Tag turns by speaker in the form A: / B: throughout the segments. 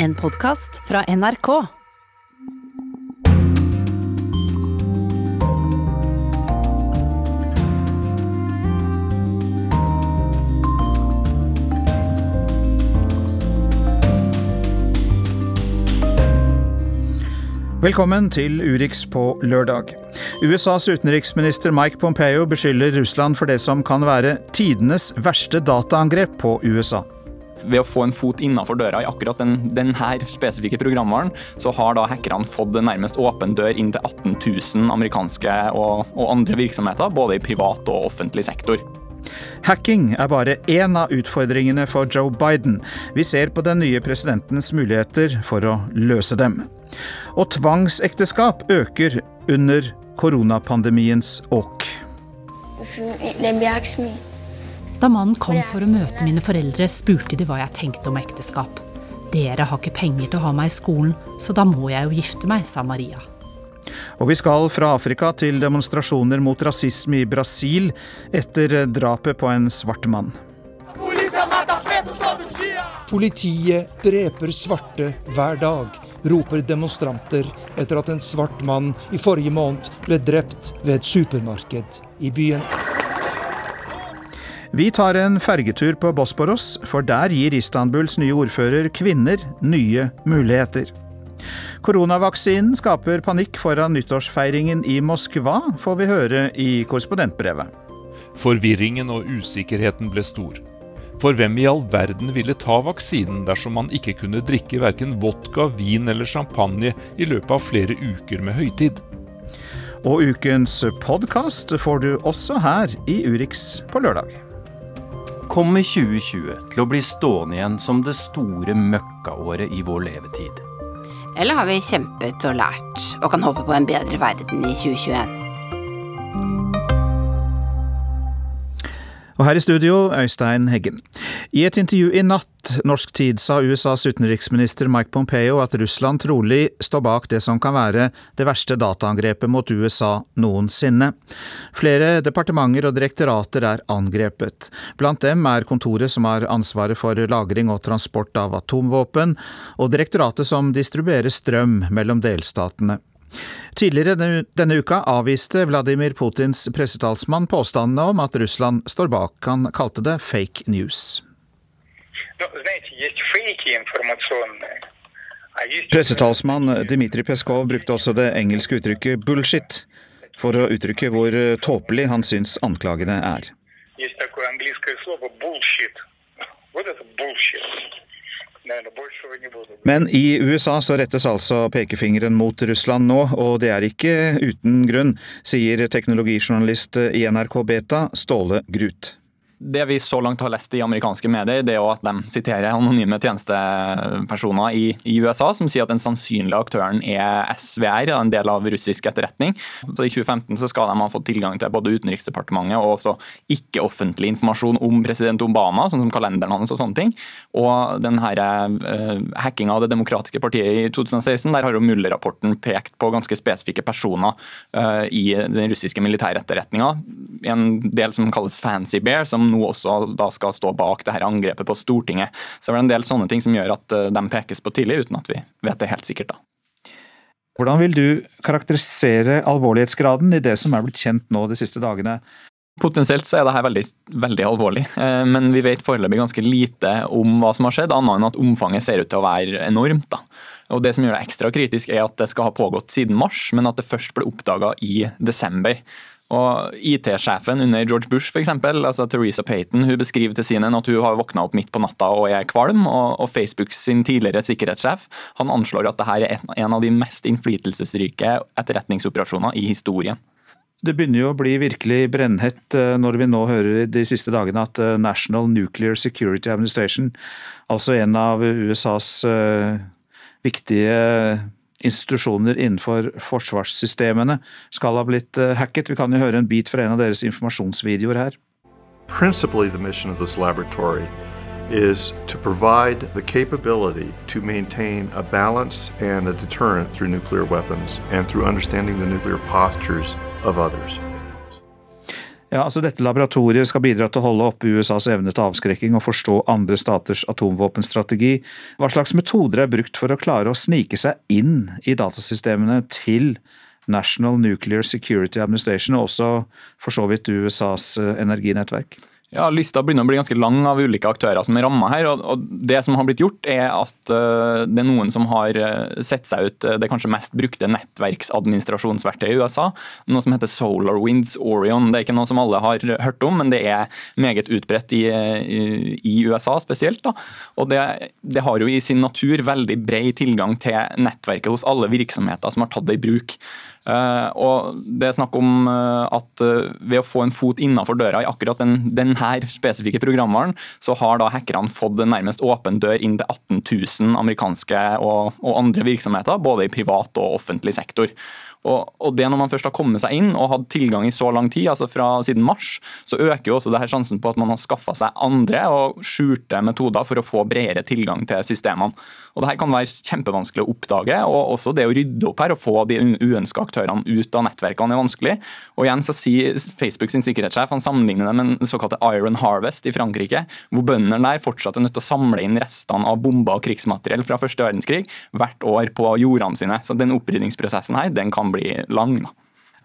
A: En podkast fra NRK.
B: Velkommen til Urix på lørdag. USAs utenriksminister Mike Pompeo beskylder Russland for det som kan være tidenes verste dataangrep på USA.
C: Ved å få en fot innenfor døra i akkurat den, denne spesifikke programvaren, så har da hackerne fått nærmest åpen dør inn til 18 000 amerikanske og, og andre virksomheter, både i privat og offentlig sektor.
B: Hacking er bare én av utfordringene for Joe Biden. Vi ser på den nye presidentens muligheter for å løse dem. Og tvangsekteskap øker under koronapandemiens åk.
D: Da mannen kom for å møte mine foreldre, spurte de hva jeg tenkte om ekteskap. Dere har ikke penger til å ha meg i skolen, så da må jeg jo gifte meg, sa Maria.
B: Og vi skal fra Afrika til demonstrasjoner mot rasisme i Brasil etter drapet på en svart mann.
E: Politiet dreper svarte hver dag, roper demonstranter etter at en svart mann i forrige måned ble drept ved et supermarked i byen.
B: Vi tar en fergetur på Bosporos, for der gir Istanbuls nye ordfører kvinner nye muligheter. Koronavaksinen skaper panikk foran nyttårsfeiringen i Moskva, får vi høre i korrespondentbrevet.
F: Forvirringen og usikkerheten ble stor. For hvem i all verden ville ta vaksinen dersom man ikke kunne drikke verken vodka, vin eller champagne i løpet av flere uker med høytid?
B: Og ukens podkast får du også her i Urix på lørdag.
G: Kommer 2020 til å bli stående igjen som det store møkkaåret i vår levetid?
H: Eller har vi kjempet og lært og kan håpe på en bedre verden i 2021?
B: Og her i studio, Øystein Heggen. I et intervju i natt norsk tid sa USAs utenriksminister Mike Pompeo at Russland trolig står bak det som kan være det verste dataangrepet mot USA noensinne. Flere departementer og direktorater er angrepet. Blant dem er kontoret som har ansvaret for lagring og transport av atomvåpen, og direktoratet som distribuerer strøm mellom delstatene. Tidligere denne uka avviste Vladimir Putins pressetalsmann påstandene om at Russland står bak. Han kalte det fake news. Pressetalsmann Dmitrij Peskov brukte også det engelske uttrykket 'bullshit' for å uttrykke hvor tåpelig han syns anklagene er. Men i USA så rettes altså pekefingeren mot Russland nå, og det er ikke uten grunn, sier teknologijournalist i NRK Beta, Ståle Grut
C: det vi så langt har lest i amerikanske medier, det er jo at de siterer anonyme tjenestepersoner i, i, USA som sier at den sannsynlige aktøren er SVR, en del av russisk etterretning. Så I 2015 så skal de ha fått tilgang til både Utenriksdepartementet og også ikke-offentlig informasjon om president Obama, sånn som kalenderen hans og sånne ting. Og den her uh, hackinga av Det demokratiske partiet i 2016, der har jo Muller-rapporten pekt på ganske spesifikke personer uh, i den russiske militæretterretninga. En del som kalles Fancy Bear, som nå også da skal stå bak det her angrepet på Stortinget. Så det er en del sånne ting som gjør at eh, de pekes på tidlig, uten at vi vet det helt sikkert. da.
B: Hvordan vil du karakterisere alvorlighetsgraden i det som er blitt kjent nå de siste dagene?
C: Potensielt så er det her veldig, veldig alvorlig, eh, men vi vet foreløpig ganske lite om hva som har skjedd, annet enn at omfanget ser ut til å være enormt. da. Og Det som gjør det ekstra kritisk, er at det skal ha pågått siden mars, men at det først ble oppdaga i desember. Og IT-sjefen under George Bush, for eksempel, altså Teresa Payton, hun beskriver til CNN at hun har våkna opp midt på natta og er kvalm. Og, og Facebook sin tidligere sikkerhetssjef han anslår at dette er en av de mest innflytelsesrike etterretningsoperasjoner i historien.
B: Det begynner jo å bli virkelig brennhett eh, når vi nå hører de siste dagene at eh, National Nuclear Security Administration, altså en av USAs uh, viktige institusjoner innenfor forsvarssystemene skal ha blitt eh, hacket. Vi kan jo høre en bit fra en av deres informasjonsvideoer her.
I: Principally the mission of this laboratory is to provide the capability to maintain a balance and a deterrent through nuclear weapons and through understanding the nuclear postures of others.
B: Ja, altså Dette laboratoriet skal bidra til å holde oppe USAs evne til avskrekking og forstå andre staters atomvåpenstrategi. Hva slags metoder er brukt for å klare å snike seg inn i datasystemene til National Nuclear Security Administration, og også for så vidt USAs eh, energinettverk?
C: Ja, Lista begynner å bli ganske lang av ulike aktører som er ramma her. og Det som har blitt gjort, er at uh, det er noen som har uh, sett seg ut uh, det kanskje mest brukte nettverksadministrasjonsverktøyet i USA. Noe som heter SolarWinds Orion. Det er ikke noe som alle har hørt om, men det er meget utbredt i, i USA spesielt. Da. Og det, det, har jo i sin natur veldig bred tilgang til nettverket hos alle virksomheter som har tatt det i bruk. Uh, og det er snakk om uh, at uh, ved å få en fot innenfor døra i akkurat den, denne spesifikke programvaren, så har da hackerne fått en nærmest åpen dør inn til 18 000 amerikanske og, og andre virksomheter, både i privat og offentlig sektor. Og, og, det Når man først har kommet seg inn og hatt tilgang i så lang tid, altså fra siden mars, så øker jo også det her sjansen på at man har skaffa seg andre og skjulte metoder for å få bredere tilgang til systemene. Og det her kan være kjempevanskelig å oppdage, og også det å rydde opp her og få de uønska aktørene ut av nettverkene er vanskelig. Og igjen så sier Facebook sin sikkerhetssjef han sammenligner det med den såkalte Iron Harvest i Frankrike, hvor bøndene der fortsatt er nødt til å samle inn restene av bomber og krigsmateriell fra første verdenskrig hvert år på jordene sine. Så den opprydningsprosessen her, den kan bli lang. da.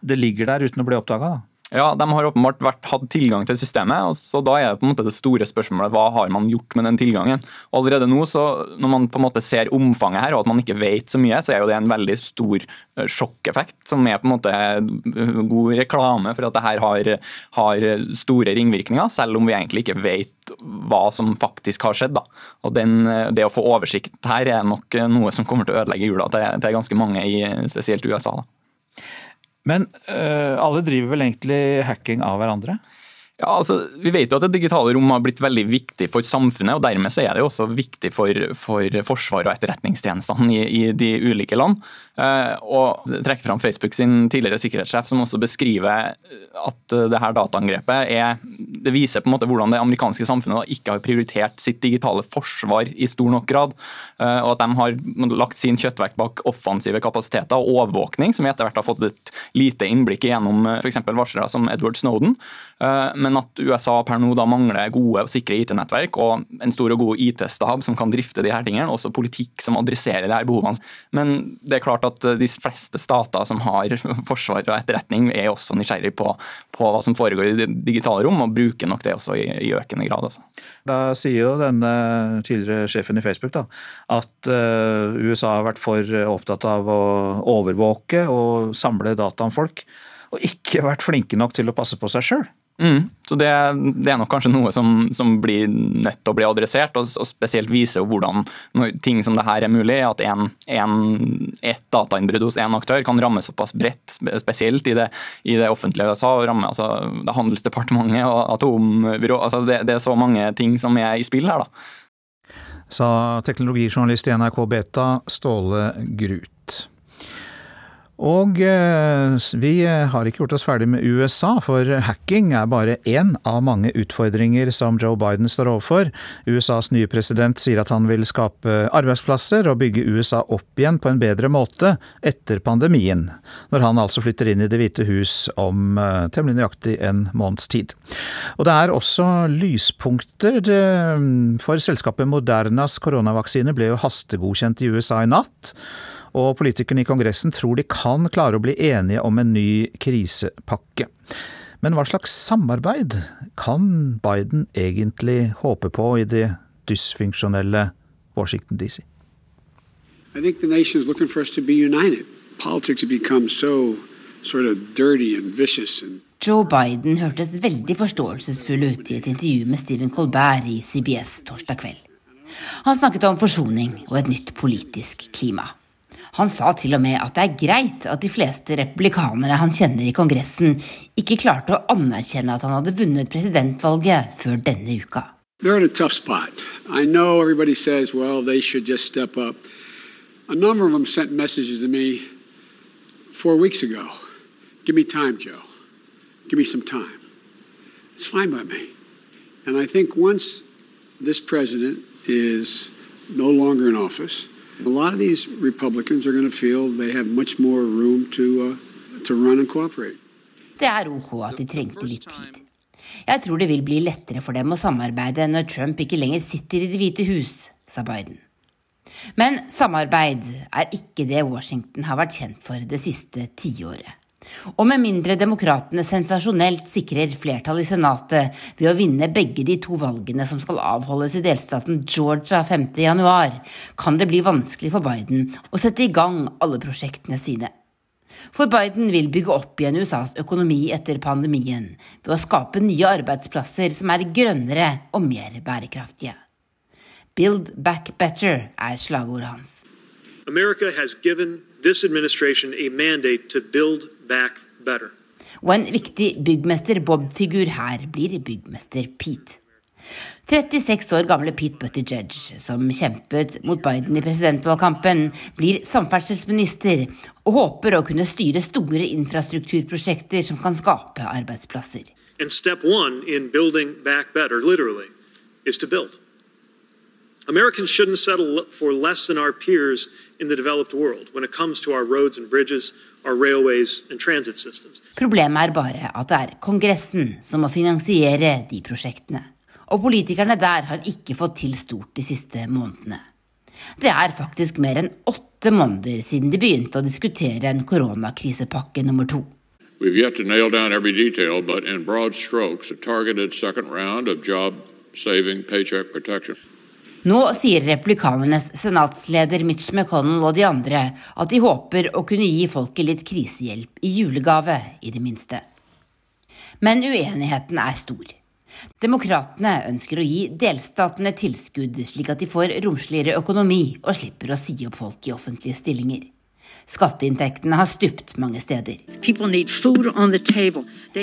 B: Det ligger der uten å bli oppdaga, da?
C: Ja, De har åpenbart vært, hatt tilgang til systemet. og så Da er det på en måte det store spørsmålet hva har man gjort med den tilgangen. Og allerede nå, så Når man på en måte ser omfanget her, og at man ikke vet så mye, så er jo det en veldig stor eh, sjokkeffekt, som er på en måte eh, god reklame for at det her har, har store ringvirkninger, selv om vi egentlig ikke vet hva som faktisk har skjedd. Da. Og den, Det å få oversikt her er nok noe som kommer til å ødelegge jula til, til ganske mange, i spesielt USA. da.
B: Men øh, alle driver vel egentlig hacking av hverandre?
C: Ja, altså, Vi vet jo at det digitale rom har blitt veldig viktig for samfunnet, og dermed så er det jo også viktig for, for forsvar og etterretningstjenestene i, i, de ulike land. Uh, og trekker fram Facebook sin tidligere sikkerhetssjef, som også beskriver at det her dataangrepet er Det viser på en måte hvordan det amerikanske samfunnet ikke har prioritert sitt digitale forsvar i stor nok grad. Uh, og at de har lagt sin kjøttvekt bak offensive kapasiteter og overvåkning, som vi etter hvert har fått et lite innblikk i gjennom f.eks. varslere som Edward Snowden. Men at USA per nå da mangler gode og sikre IT-nettverk og en stor og god IT-stab som kan drifte de her tingene, også politikk som adresserer de her behovene. Men det er klart at de fleste stater som har forsvar og etterretning, er også nysgjerrig på, på hva som foregår i det digitale rom, og bruker nok det også i, i økende grad. Altså.
B: Da sier jo denne tidligere sjefen i Facebook da, at uh, USA har vært for opptatt av å overvåke og samle data om folk, og ikke vært flinke nok til å passe på seg sjøl.
C: Mm. Så det, det, er nok kanskje noe som, som, blir nødt til å bli adressert, og, og spesielt vise hvordan ting som det her er mulig. At en, et datainnbrudd hos én aktør kan ramme såpass bredt, spesielt i det, i det offentlige USA. og ramme altså, det Handelsdepartementet og atombyrå. Altså, det, det, er så mange ting som er i spill her. da.
B: Sa teknologijournalist i NRK Beta, Ståle Grut. Og eh, vi eh, har ikke gjort oss ferdig med USA, for hacking er bare én av mange utfordringer som Joe Biden står overfor. USAs nye president sier at han vil skape arbeidsplasser og bygge USA opp igjen på en bedre måte etter pandemien, når han altså flytter inn i Det hvite hus om eh, temmelig nøyaktig en måneds tid. Og det er også lyspunkter, for selskapet Modernas koronavaksine ble jo hastegodkjent i USA i natt. Og politikerne i Kongressen tror de kan klare å bli enige om en ny krisepakke. Men hva slags samarbeid kan Biden egentlig håpe på i det dysfunksjonelle Washington DC? I think the nation is looking for us to be united.
H: Politics have become so sort of dirty and vicious and Joe Biden hørtes veldig forståelsesfull ut i et intervju med Stephen Colbert i CBS torsdag kveld. Han snakket om forsoning og et nytt politisk klima. Han sa til og med at det er greit at de fleste republikanere han kjenner i Kongressen, ikke klarte å anerkjenne at han hadde vunnet presidentvalget før denne uka. They're in a tough spot. I know everybody says, well, they should just step up. A number of them sent messages to me four weeks ago. Give me time, Joe. Give me some time. It's fine by me. And I think once this president is no longer in office, A lot of these Republicans are going to feel they have much more room to, uh, to run and cooperate. Det er ok at de trengte litt tid. Jeg tror det vil bli lettere for dem å samarbeide når Trump ikke lenger sitter i Det hvite hus, sa Biden. Men samarbeid er ikke det Washington har vært kjent for det siste tiåret. Og med mindre demokratene sensasjonelt sikrer flertall i Senatet ved å vinne begge de to valgene som skal avholdes i delstaten Georgia 5.1, kan det bli vanskelig for Biden å sette i gang alle prosjektene sine. For Biden vil bygge opp igjen USAs økonomi etter pandemien ved å skape nye arbeidsplasser som er grønnere og mer bærekraftige. Build back better er slagordet hans. America has given this administration a mandate to build back better. Og en viktig byggmester Bob-figur her blir byggmester Pete. 36 år gamle Pete Buttigieg, som kjempet mot Biden i presidentvalgkampen, blir samferdselsminister og håper å kunne styre store infrastrukturprosjekter som kan skape arbeidsplasser. And step one in building back better, literally, is to build. Americans shouldn't settle for less than our peers in the developed world when it comes to our roads and bridges, our railways and transit systems. Problemet er bare at det er Kongressen som må finansiere de prosjektene. Og politikerne der har ikke fått til stort de siste månedene. Det er faktisk mer enn åtte måneder siden de begynte å diskutere en koronakrisepakke nummer to. We've yet to nail down every detail, but in broad strokes, a targeted second round of job-saving paycheck protection. Nå sier replikanernes senatsleder Mitch McConnell og de andre at de håper å kunne gi folket litt krisehjelp i julegave, i det minste. Men uenigheten er stor. Demokratene ønsker å gi delstatene tilskudd slik at de får romsligere økonomi og slipper å si opp folk i offentlige stillinger. Skatteinntektene har stupt mange steder.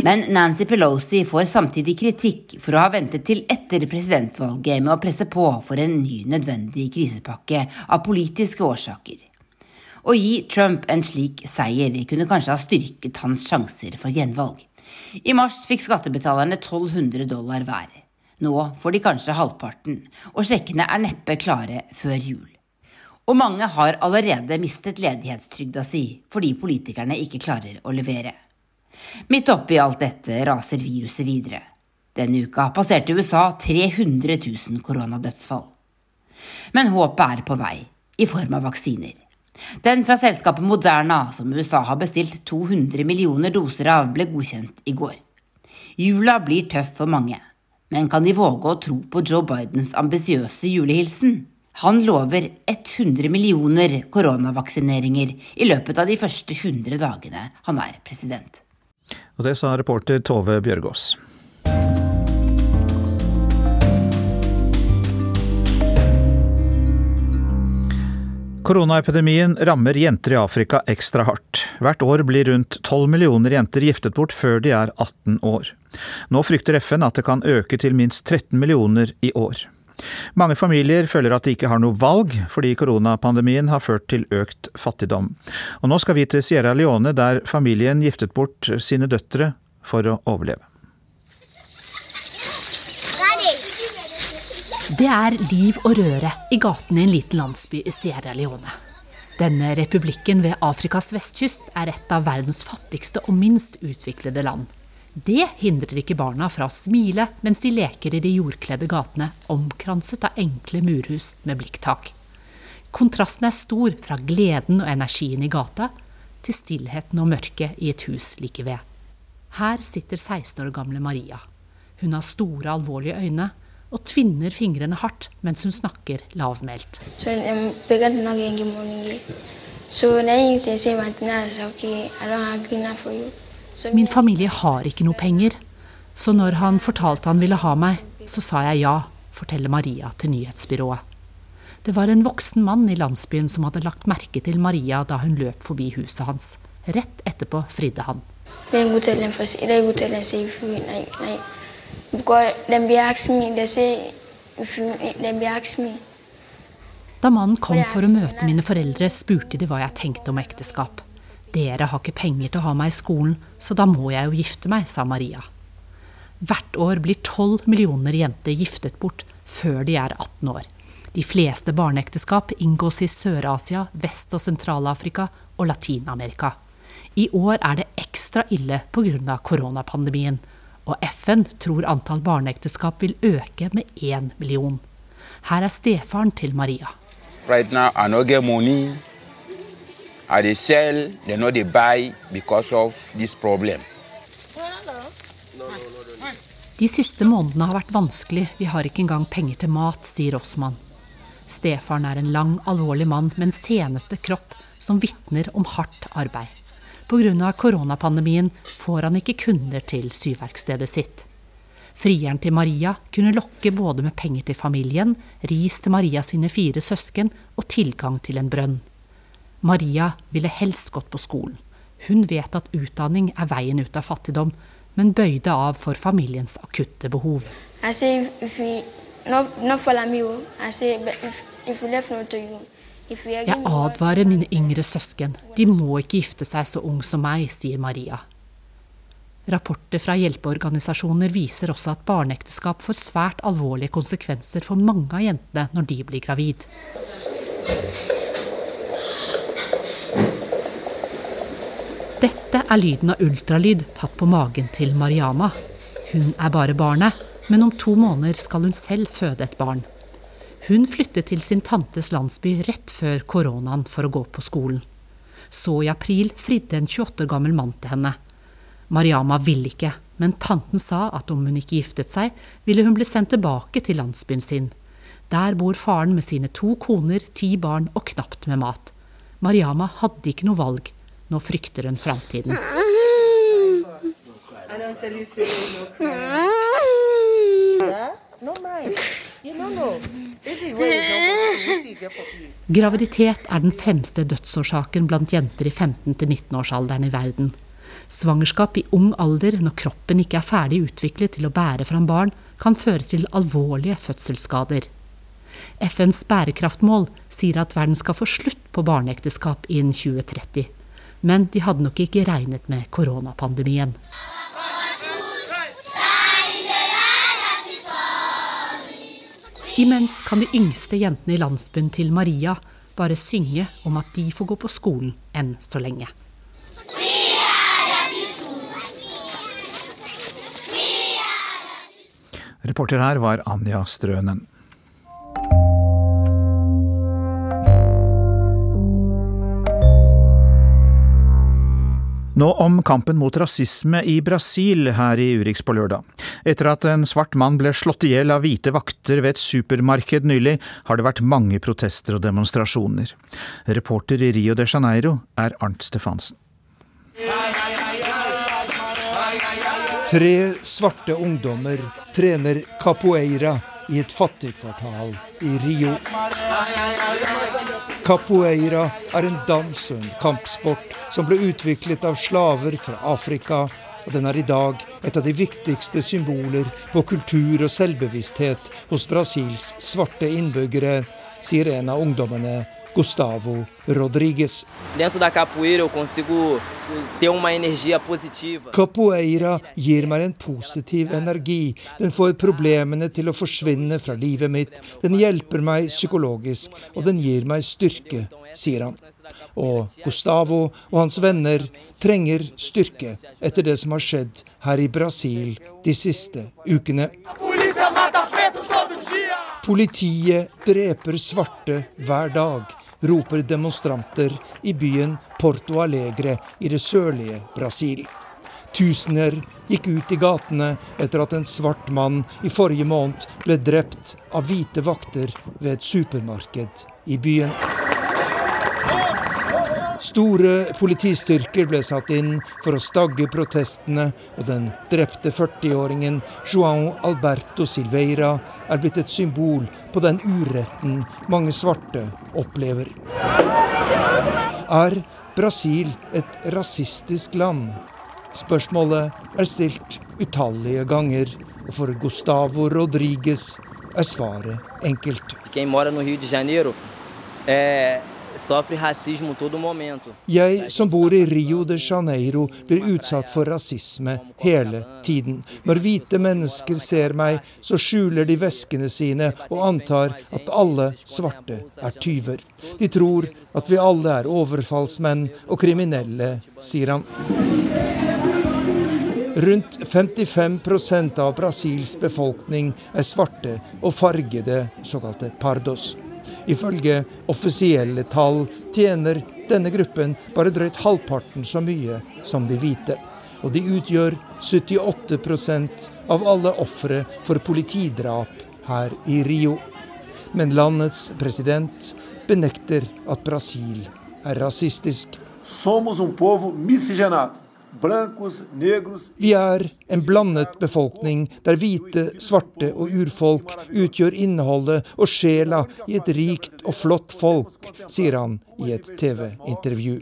H: Men Nancy Pelosi får samtidig kritikk for å ha ventet til etter presidentvalget med å presse på for en ny nødvendig krisepakke av politiske årsaker. Å gi Trump en slik seier kunne kanskje ha styrket hans sjanser for gjenvalg. I mars fikk skattebetalerne 1200 dollar hver. Nå får de kanskje halvparten, og sjekkene er neppe klare før jul. Og mange har allerede mistet ledighetstrygda si fordi politikerne ikke klarer å levere. Midt oppi alt dette raser viruset videre. Denne uka passerte USA 300 000 koronadødsfall. Men håpet er på vei, i form av vaksiner. Den fra selskapet Moderna, som USA har bestilt 200 millioner doser av, ble godkjent i går. Jula blir tøff for mange, men kan de våge å tro på Joe Bidens ambisiøse julehilsen? Han lover 100 millioner koronavaksineringer i løpet av de første 100 dagene han er president.
B: Og det sa reporter Tove Bjørgaas. Koronaepidemien rammer jenter i Afrika ekstra hardt. Hvert år blir rundt 12 millioner jenter giftet bort før de er 18 år. Nå frykter FN at det kan øke til minst 13 millioner i år. Mange familier føler at de ikke har noe valg, fordi koronapandemien har ført til økt fattigdom. Og nå skal vi til Sierra Leone, der familien giftet bort sine døtre for å overleve.
D: Det er liv og røre i gatene i en liten landsby i Sierra Leone. Denne republikken ved Afrikas vestkyst er et av verdens fattigste og minst utviklede land. Det hindrer ikke barna fra å smile mens de leker i de jordkledde gatene, omkranset av enkle murhus med blikktak. Kontrasten er stor fra gleden og energien i gata til stillheten og mørket i et hus like ved. Her sitter 16 år gamle Maria. Hun har store, alvorlige øyne og tvinner fingrene hardt mens hun snakker lavmælt. Um, Min familie har ikke noe penger, så når han fortalte han ville ha meg, så sa jeg ja, forteller Maria til nyhetsbyrået. Det var en voksen mann i landsbyen som hadde lagt merke til Maria da hun løp forbi huset hans. Rett etterpå fridde han. Da mannen kom for å møte mine foreldre, spurte de hva jeg tenkte om ekteskap. Dere har ikke penger til å ha meg i skolen, så da må jeg jo gifte meg, sa Maria. Hvert år blir tolv millioner jenter giftet bort før de er 18 år. De fleste barneekteskap inngås i Sør-Asia, Vest- og Sentral-Afrika og Latin-Amerika. I år er det ekstra ille pga. koronapandemien, og FN tror antall barneekteskap vil øke med én million. Her er stefaren til Maria.
J: Right now, I no get money. I they sell, they know they buy because of this problem.
D: De siste månedene har vært vanskelig, vi har ikke engang penger til mat, sier Osman. Stefaren er en lang, alvorlig mann med en seneste kropp som vitner om hardt arbeid. Pga. koronapandemien får han ikke kunder til syverkstedet sitt. Frieren til Maria kunne lokke både med penger til familien, ris til Maria sine fire søsken og tilgang til en brønn. Maria ville helst gått på skolen. Hun vet at utdanning er veien ut av fattigdom, men bøyde av for familiens akutte behov. Jeg advarer mine yngre søsken. De må ikke gifte seg så ung som meg, sier Maria. Rapporter fra hjelpeorganisasjoner viser også at barneekteskap får svært alvorlige konsekvenser for mange av jentene når de blir gravid. Dette er lyden av ultralyd tatt på magen til Mariama. Hun er bare barnet, men om to måneder skal hun selv føde et barn. Hun flyttet til sin tantes landsby rett før koronaen for å gå på skolen. Så i april fridde en 28 år gammel mann til henne. Mariama ville ikke, men tanten sa at om hun ikke giftet seg, ville hun bli sendt tilbake til landsbyen sin. Der bor faren med sine to koner, ti barn og knapt med mat. Mariama hadde ikke noe valg. Nå frykter hun framtiden. Graviditet er den fremste dødsårsaken blant jenter i 15-19-årsalderen i verden. Svangerskap i ung alder, når kroppen ikke er ferdig utviklet til å bære fram barn, kan føre til alvorlige fødselsskader. FNs bærekraftmål sier at verden skal få slutt på barneekteskap innen 2030 men de hadde nok ikke regnet med koronapandemien. Imens kan de yngste jentene i landsbyen til Maria bare synge om at de får gå på skolen enn så lenge.
B: Reporter her var Anja Strønen. Nå om kampen mot rasisme i Brasil her i Urix på lørdag. Etter at en svart mann ble slått i hjel av hvite vakter ved et supermarked nylig, har det vært mange protester og demonstrasjoner. Reporter i Rio de Janeiro er Arnt Stefansen.
E: Tre svarte ungdommer trener capoeira i et fattigkvartal i Rio. Capoeira er en dans og en kampsport som ble utviklet av slaver fra Afrika, og den er i dag et av de viktigste symboler på kultur og selvbevissthet hos Brasils svarte innbyggere, sier en av ungdommene Gustavo Rodrigues. Dentro da capoeira eu consigo ter uma energia positiva. Capoeira gir meg en positiv energi. Den får problemene til å forsvinne fra livet mitt. Den hjelper meg psykologisk, og den gir meg styrke, sier han. Og Gustavo og hans venner trenger styrke etter det som har skjedd her i Brasil de siste ukene. Politiet dreper svarte hver dag roper demonstranter i byen Porto Alegre i det sørlige Brasil. Tusener gikk ut i gatene etter at en svart mann i forrige måned ble drept av hvite vakter ved et supermarked i byen. Store politistyrker ble satt inn for å stagge protestene, og den drepte 40-åringen João Alberto Silveira er blitt et symbol på den uretten mange svarte opplever. Er Brasil et rasistisk land? Spørsmålet er stilt utallige ganger, og for Gustavo Rodriguez er svaret enkelt. Quem mora no Rio de Janeiro, é Jeg som bor i Rio de Janeiro, blir utsatt for rasisme hele tiden. Når hvite mennesker ser meg, så skjuler de veskene sine og antar at alle svarte er tyver. De tror at vi alle er overfallsmenn og kriminelle, sier han. Rundt 55% av Brasils befolkning er svarte og fargede, såkalte pardos. Ifølge offisielle tall tjener denne gruppen bare drøyt halvparten så mye som de hvite. Og de utgjør 78% av alle ofre for politidrap her i Rio. Men landets president benekter at Brasil er rasistisk. Somos um povo miscigenado. Vi er en blandet befolkning der hvite, svarte og urfolk utgjør innholdet og sjela i et rikt og flott folk, sier han i et TV-intervju.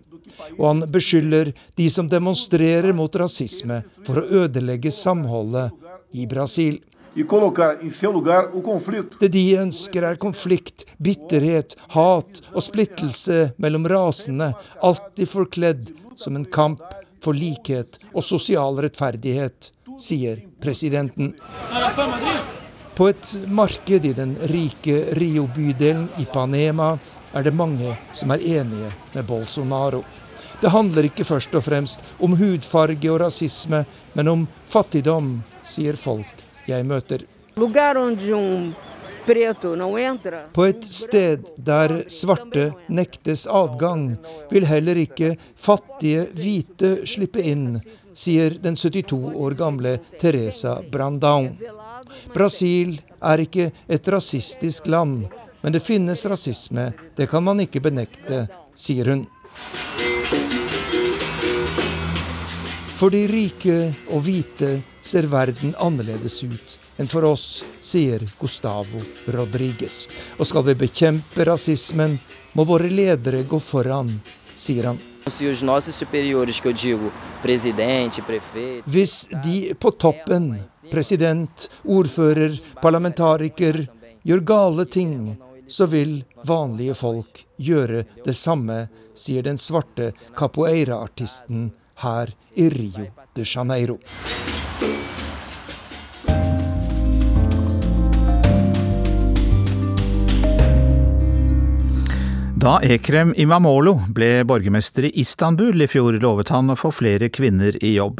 E: Og han beskylder de som demonstrerer mot rasisme for å ødelegge samholdet i Brasil. Det de ønsker er konflikt, bitterhet, hat og splittelse mellom rasene, alltid forkledd som en kamp for likhet og sosial rettferdighet, sier presidenten. På et marked i den rike Rio-bydelen Ipanema er det mange som er enige med Bolsonaro. Det handler ikke først og fremst om hudfarge og rasisme, men om fattigdom, sier folk jeg møter. Lugar onde um på et sted der svarte nektes adgang, vil heller ikke fattige hvite slippe inn, sier den 72 år gamle Teresa Brandão. Brasil er ikke et rasistisk land, men det finnes rasisme. Det kan man ikke benekte, sier hun. For de rike og hvite ser verden annerledes ut enn for oss, sier Gustavo Rodriguez. Og skal vi bekjempe rasismen, må våre ledere gå foran, sier han. Hvis de på toppen, president, ordfører, parlamentariker, gjør gale ting, så vil vanlige folk gjøre det samme, sier den svarte capoeira-artisten her i Rio de Janeiro.
B: Da Ekrem Imamolo ble borgermester i Istanbul i fjor, lovet han å få flere kvinner i jobb.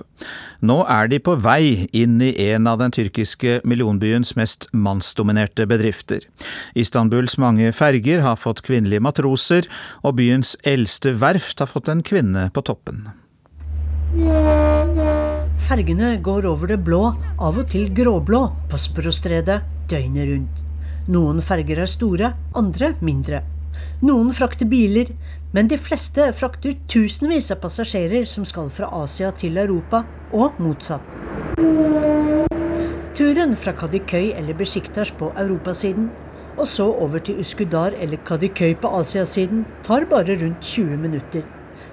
B: Nå er de på vei inn i en av den tyrkiske millionbyens mest mannsdominerte bedrifter. Istanbuls mange ferger har fått kvinnelige matroser, og byens eldste verft har fått en kvinne på toppen.
K: Fergene går over det blå, av og til gråblå, på Sprostredet døgnet rundt. Noen ferger er store, andre mindre. Noen frakter biler, men de fleste frakter tusenvis av passasjerer som skal fra Asia til Europa, og motsatt. Turen fra Kadikøy eller Besjiktas på europasiden, og så over til Uskudar eller Kadikøy på asiasiden, tar bare rundt 20 minutter.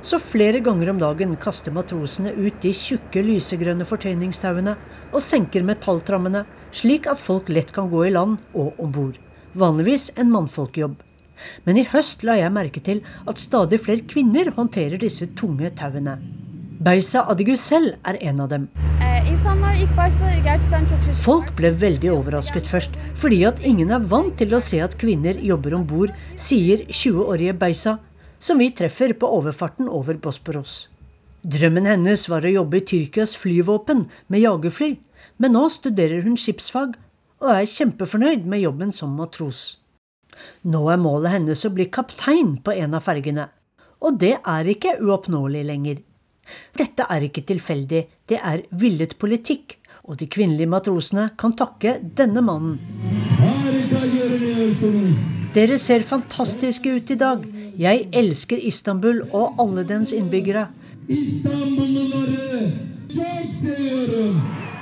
K: Så flere ganger om dagen kaster matrosene ut de tjukke, lysegrønne fortøyningstauene og senker metalltrammene, slik at folk lett kan gå i land og om bord. Vanligvis en mannfolkjobb. Men i høst la jeg merke til at stadig flere kvinner håndterer disse tunge tauene. Beisa Adigusel er en av dem. Folk ble veldig overrasket først, fordi at ingen er vant til å se at kvinner jobber om bord, sier 20-årige Beisa, som vi treffer på overfarten over Bosporos. Drømmen hennes var å jobbe i Tyrkias flyvåpen med jagerfly, men nå studerer hun skipsfag og er kjempefornøyd med jobben som matros. Nå er målet hennes å bli kaptein på en av fergene. Og det er ikke uoppnåelig lenger. Dette er ikke tilfeldig, det er villet politikk, og de kvinnelige matrosene kan takke denne mannen. Dere ser fantastiske ut i dag. Jeg elsker Istanbul og alle dens innbyggere.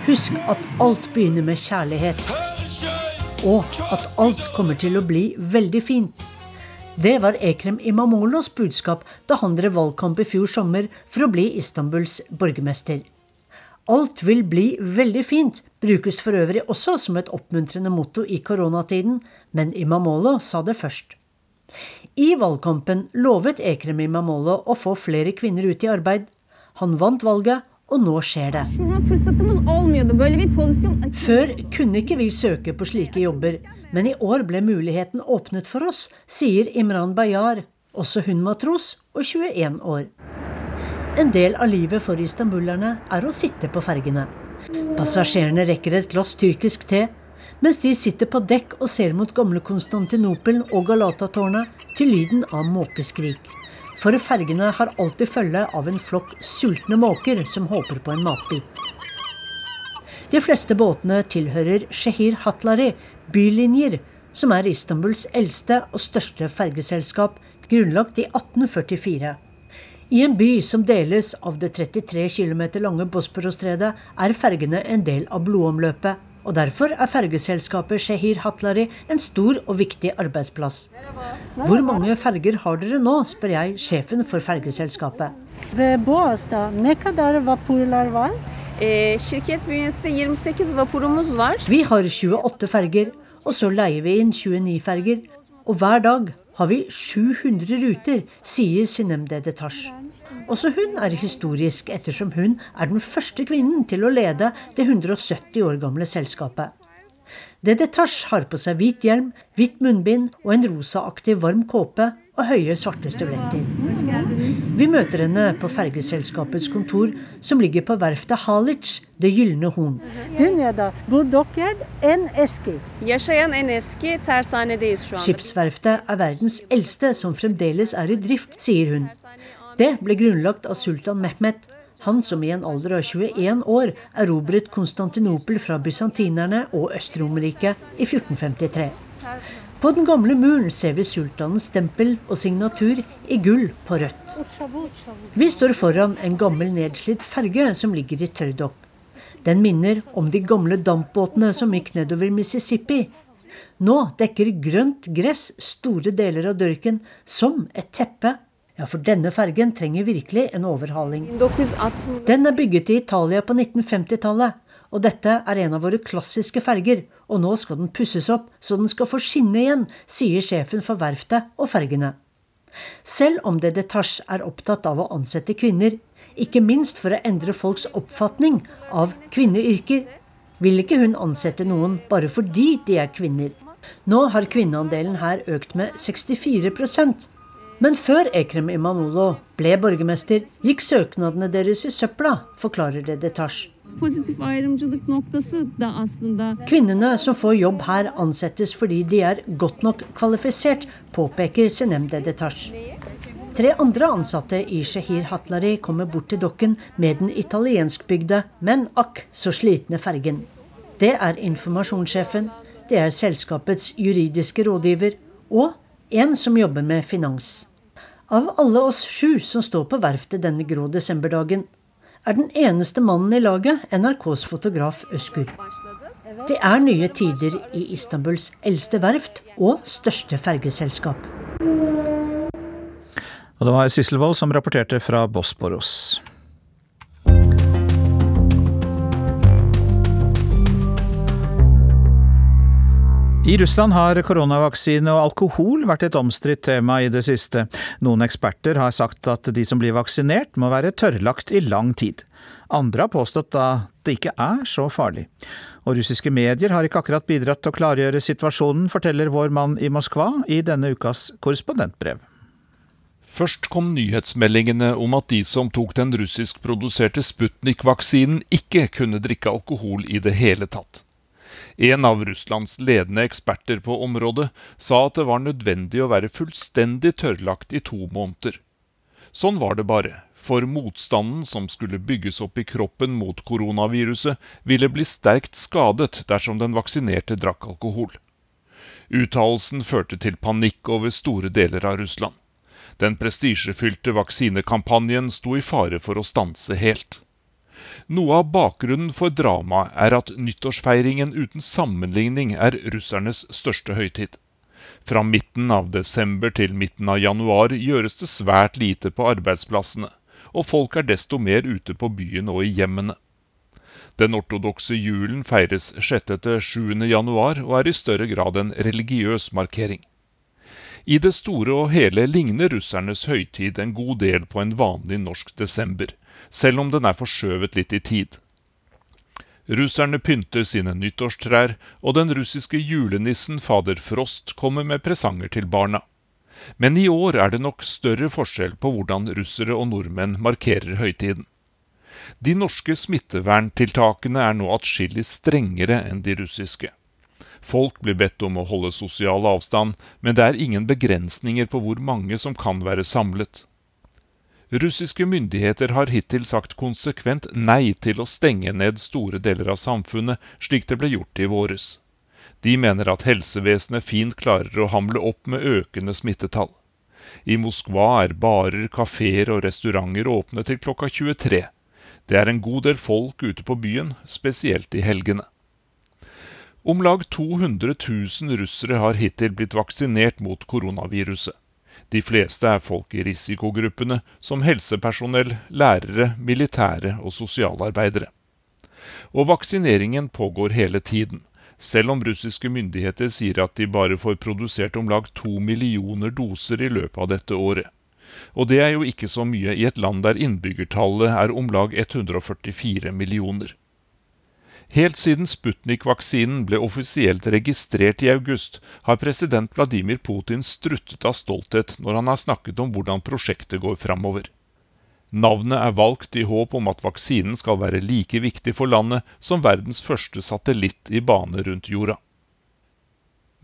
K: Husk at alt begynner med kjærlighet og at alt kommer til å bli veldig fint. Det var Ekrem Imamolos budskap da han drev valgkamp i fjor sommer for å bli Istanbuls borgermester. Alt vil bli veldig fint brukes for øvrig også som et oppmuntrende motto i koronatiden, men Imamolo sa det først. I valgkampen lovet Ekrem Imamolo å få flere kvinner ut i arbeid. Han vant valget, og nå skjer det. Før kunne ikke vi søke på slike jobber, men i år ble muligheten åpnet for oss, sier Imran Bayar, også hun matros og 21 år. En del av livet for istanbulerne er å sitte på fergene. Passasjerene rekker et glass tyrkisk te, mens de sitter på dekk og ser mot gamle Konstantinopel og Galatatårnet til lyden av måkeskrik. For fergene har alltid følge av en flokk sultne måker som håper på en matbit. De fleste båtene tilhører Shehir Hatlari, bylinjer, som er Istanbuls eldste og største fergeselskap, grunnlagt i 1844. I en by som deles av det 33 km lange Bosporosstredet, er fergene en del av blodomløpet. Og derfor er fergeselskapet Shehir Hatlari en stor og viktig arbeidsplass. Hvor mange ferger har dere nå, spør jeg sjefen for fergeselskapet. Vi har 28 ferger, og så leier vi inn 29 ferger. Og hver dag har vi 700 ruter, sier Sinem Dedetash. Også hun er historisk, ettersom hun er den første kvinnen til å lede det 170 år gamle selskapet. Dedetash har på seg hvit hjelm, hvitt munnbind og en rosaaktig varm kåpe og høye, svarte støvletter. Vi møter henne på fergeselskapets kontor, som ligger på verftet Halic, Det gylne horn. Skipsverftet er verdens eldste som fremdeles er i drift, sier hun. Det ble grunnlagt av sultan Mehmet, han som i en alder av 21 år erobret Konstantinopel fra bysantinerne og Øst-Romerriket i 1453. På den gamle muren ser vi sultanens stempel og signatur i gull på rødt. Vi står foran en gammel nedslitt ferge som ligger i tørrdokk. Den minner om de gamle dampbåtene som gikk nedover Mississippi. Nå dekker grønt gress store deler av dørken som et teppe ja, for denne fergen trenger virkelig en overhaling. Den er bygget i Italia på 1950-tallet, og dette er en av våre klassiske ferger, og nå skal den pusses opp så den skal få skinne igjen, sier sjefen for verftet og fergene. Selv om det Detache er opptatt av å ansette kvinner, ikke minst for å endre folks oppfatning av kvinneyrker, vil ikke hun ansette noen bare fordi de er kvinner. Nå har kvinneandelen her økt med 64 men før Ekrem Imamoglu ble borgermester, gikk søknadene deres i søpla, forklarer det Detash. Kvinnene som får jobb her, ansettes fordi de er godt nok kvalifisert, påpeker Senem Dedetash. Tre andre ansatte i Shehir Hatlari kommer bort til dokken med den italienskbygde, men akk så slitne fergen. Det er informasjonssjefen, det er selskapets juridiske rådgiver og en som jobber med finans. Av alle oss sju som står på verftet denne grå desemberdagen, er den eneste mannen i laget NRKs fotograf Øskur. Det er nye tider i Istanbuls eldste verft og største fergeselskap.
B: Og det var Sissel Wold som rapporterte fra Bosporos. I Russland har koronavaksine og alkohol vært et omstridt tema i det siste. Noen eksperter har sagt at de som blir vaksinert må være tørrlagt i lang tid. Andre har påstått at det ikke er så farlig. Og russiske medier har ikke akkurat bidratt til å klargjøre situasjonen, forteller vår mann i Moskva i denne ukas korrespondentbrev.
F: Først kom nyhetsmeldingene om at de som tok den russiskproduserte Sputnik-vaksinen, ikke kunne drikke alkohol i det hele tatt. En av Russlands ledende eksperter på området sa at det var nødvendig å være fullstendig tørrlagt i to måneder. Sånn var det bare, for motstanden som skulle bygges opp i kroppen mot koronaviruset, ville bli sterkt skadet dersom den vaksinerte drakk alkohol. Uttalelsen førte til panikk over store deler av Russland. Den prestisjefylte vaksinekampanjen sto i fare for å stanse helt. Noe av bakgrunnen for dramaet er at nyttårsfeiringen uten sammenligning er russernes største høytid. Fra midten av desember til midten av januar gjøres det svært lite på arbeidsplassene, og folk er desto mer ute på byen og i hjemmene. Den ortodokse julen feires 6.-7. januar og er i større grad en religiøs markering. I det store og hele ligner russernes høytid en god del på en vanlig norsk desember, selv om den er forskjøvet litt i tid. Russerne pynter sine nyttårstrær, og den russiske julenissen fader Frost kommer med presanger til barna. Men i år er det nok større forskjell på hvordan russere og nordmenn markerer høytiden. De norske smitteverntiltakene er nå atskillig strengere enn de russiske. Folk blir bedt om å holde sosial avstand, men det er ingen begrensninger på hvor mange som kan være samlet. Russiske myndigheter har hittil sagt konsekvent nei til å stenge ned store deler av samfunnet, slik det ble gjort i våres. De mener at helsevesenet fint klarer å hamle opp med økende smittetall. I Moskva er barer, kafeer og restauranter åpne til klokka 23. Det er en god del folk ute på byen, spesielt i helgene. Om lag 200 000 russere har hittil blitt vaksinert mot koronaviruset. De fleste er folk i risikogruppene, som helsepersonell, lærere, militære og sosialarbeidere. Og vaksineringen pågår hele tiden, selv om russiske myndigheter sier at de bare får produsert om lag to millioner doser i løpet av dette året. Og det er jo ikke så mye i et land der innbyggertallet er om lag 144 millioner. Helt siden Sputnik-vaksinen ble offisielt registrert i august, har president Vladimir Putin struttet av stolthet når han har snakket om hvordan prosjektet går framover. Navnet er valgt i håp om at vaksinen skal være like viktig for landet som verdens første satellitt i bane rundt jorda.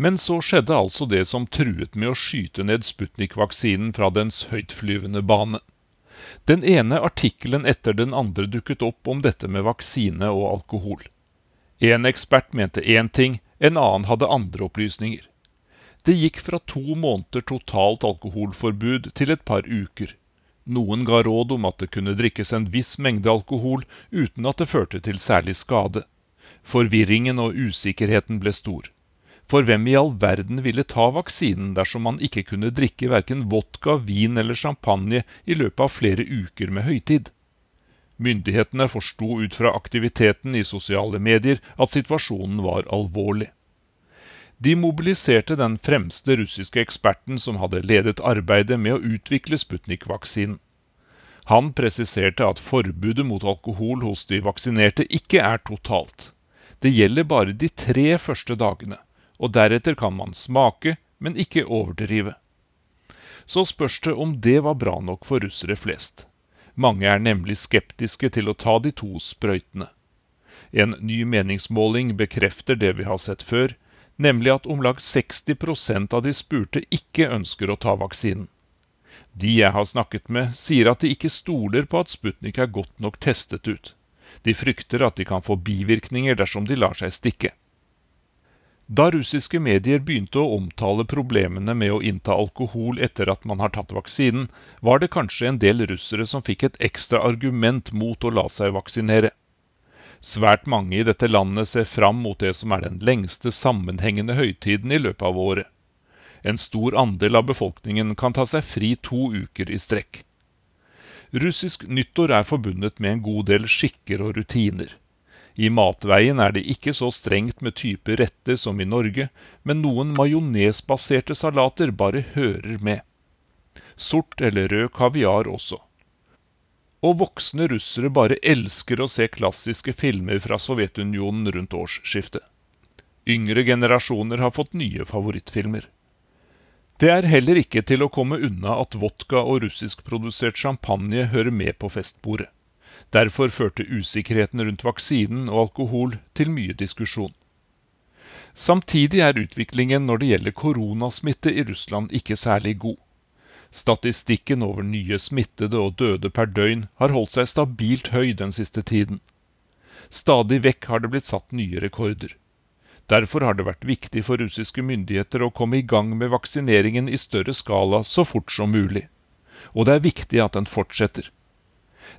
F: Men så skjedde altså det som truet med å skyte ned Sputnik-vaksinen fra dens høytflyvende bane. Den ene artikkelen etter den andre dukket opp om dette med vaksine og alkohol. En ekspert mente én ting, en annen hadde andre opplysninger. Det gikk fra to måneder totalt alkoholforbud til et par uker. Noen ga råd om at det kunne drikkes en viss mengde alkohol uten at det førte til særlig skade. Forvirringen og usikkerheten ble stor. For hvem i all verden ville ta vaksinen dersom man ikke kunne drikke verken vodka, vin eller champagne i løpet av flere uker med høytid? Myndighetene forsto ut fra aktiviteten i sosiale medier at situasjonen var alvorlig. De mobiliserte den fremste russiske eksperten som hadde ledet arbeidet med å utvikle Sputnik-vaksinen. Han presiserte at forbudet mot alkohol hos de vaksinerte ikke er totalt. Det gjelder bare de tre første dagene, og deretter kan man smake, men ikke overdrive. Så spørs det om det var bra nok for russere flest. Mange er nemlig skeptiske til å ta de to sprøytene. En ny meningsmåling bekrefter det vi har sett før, nemlig at om lag 60% av de spurte ikke ønsker å ta vaksinen. De jeg har snakket med, sier at de ikke stoler på at Sputnik er godt nok testet ut. De frykter at de kan få bivirkninger dersom de lar seg stikke. Da russiske medier begynte å omtale problemene med å innta alkohol etter at man har tatt vaksinen, var det kanskje en del russere som fikk et ekstra argument mot å la seg vaksinere. Svært mange i dette landet ser fram mot det som er den lengste sammenhengende høytiden i løpet av året. En stor andel av befolkningen kan ta seg fri to uker i strekk. Russisk nyttår er forbundet med en god del skikker og rutiner. I matveien er det ikke så strengt med type retter som i Norge, men noen majonesbaserte salater bare hører med. Sort eller rød kaviar også. Og voksne russere bare elsker å se klassiske filmer fra Sovjetunionen rundt årsskiftet. Yngre generasjoner har fått nye favorittfilmer. Det er heller ikke til å komme unna at vodka og russiskprodusert champagne hører med på festbordet. Derfor førte usikkerheten rundt vaksinen og alkohol til mye diskusjon. Samtidig er utviklingen når det gjelder koronasmitte i Russland ikke særlig god. Statistikken over nye smittede og døde per døgn har holdt seg stabilt høy den siste tiden. Stadig vekk har det blitt satt nye rekorder. Derfor har det vært viktig for russiske myndigheter å komme i gang med vaksineringen i større skala så fort som mulig. Og det er viktig at den fortsetter.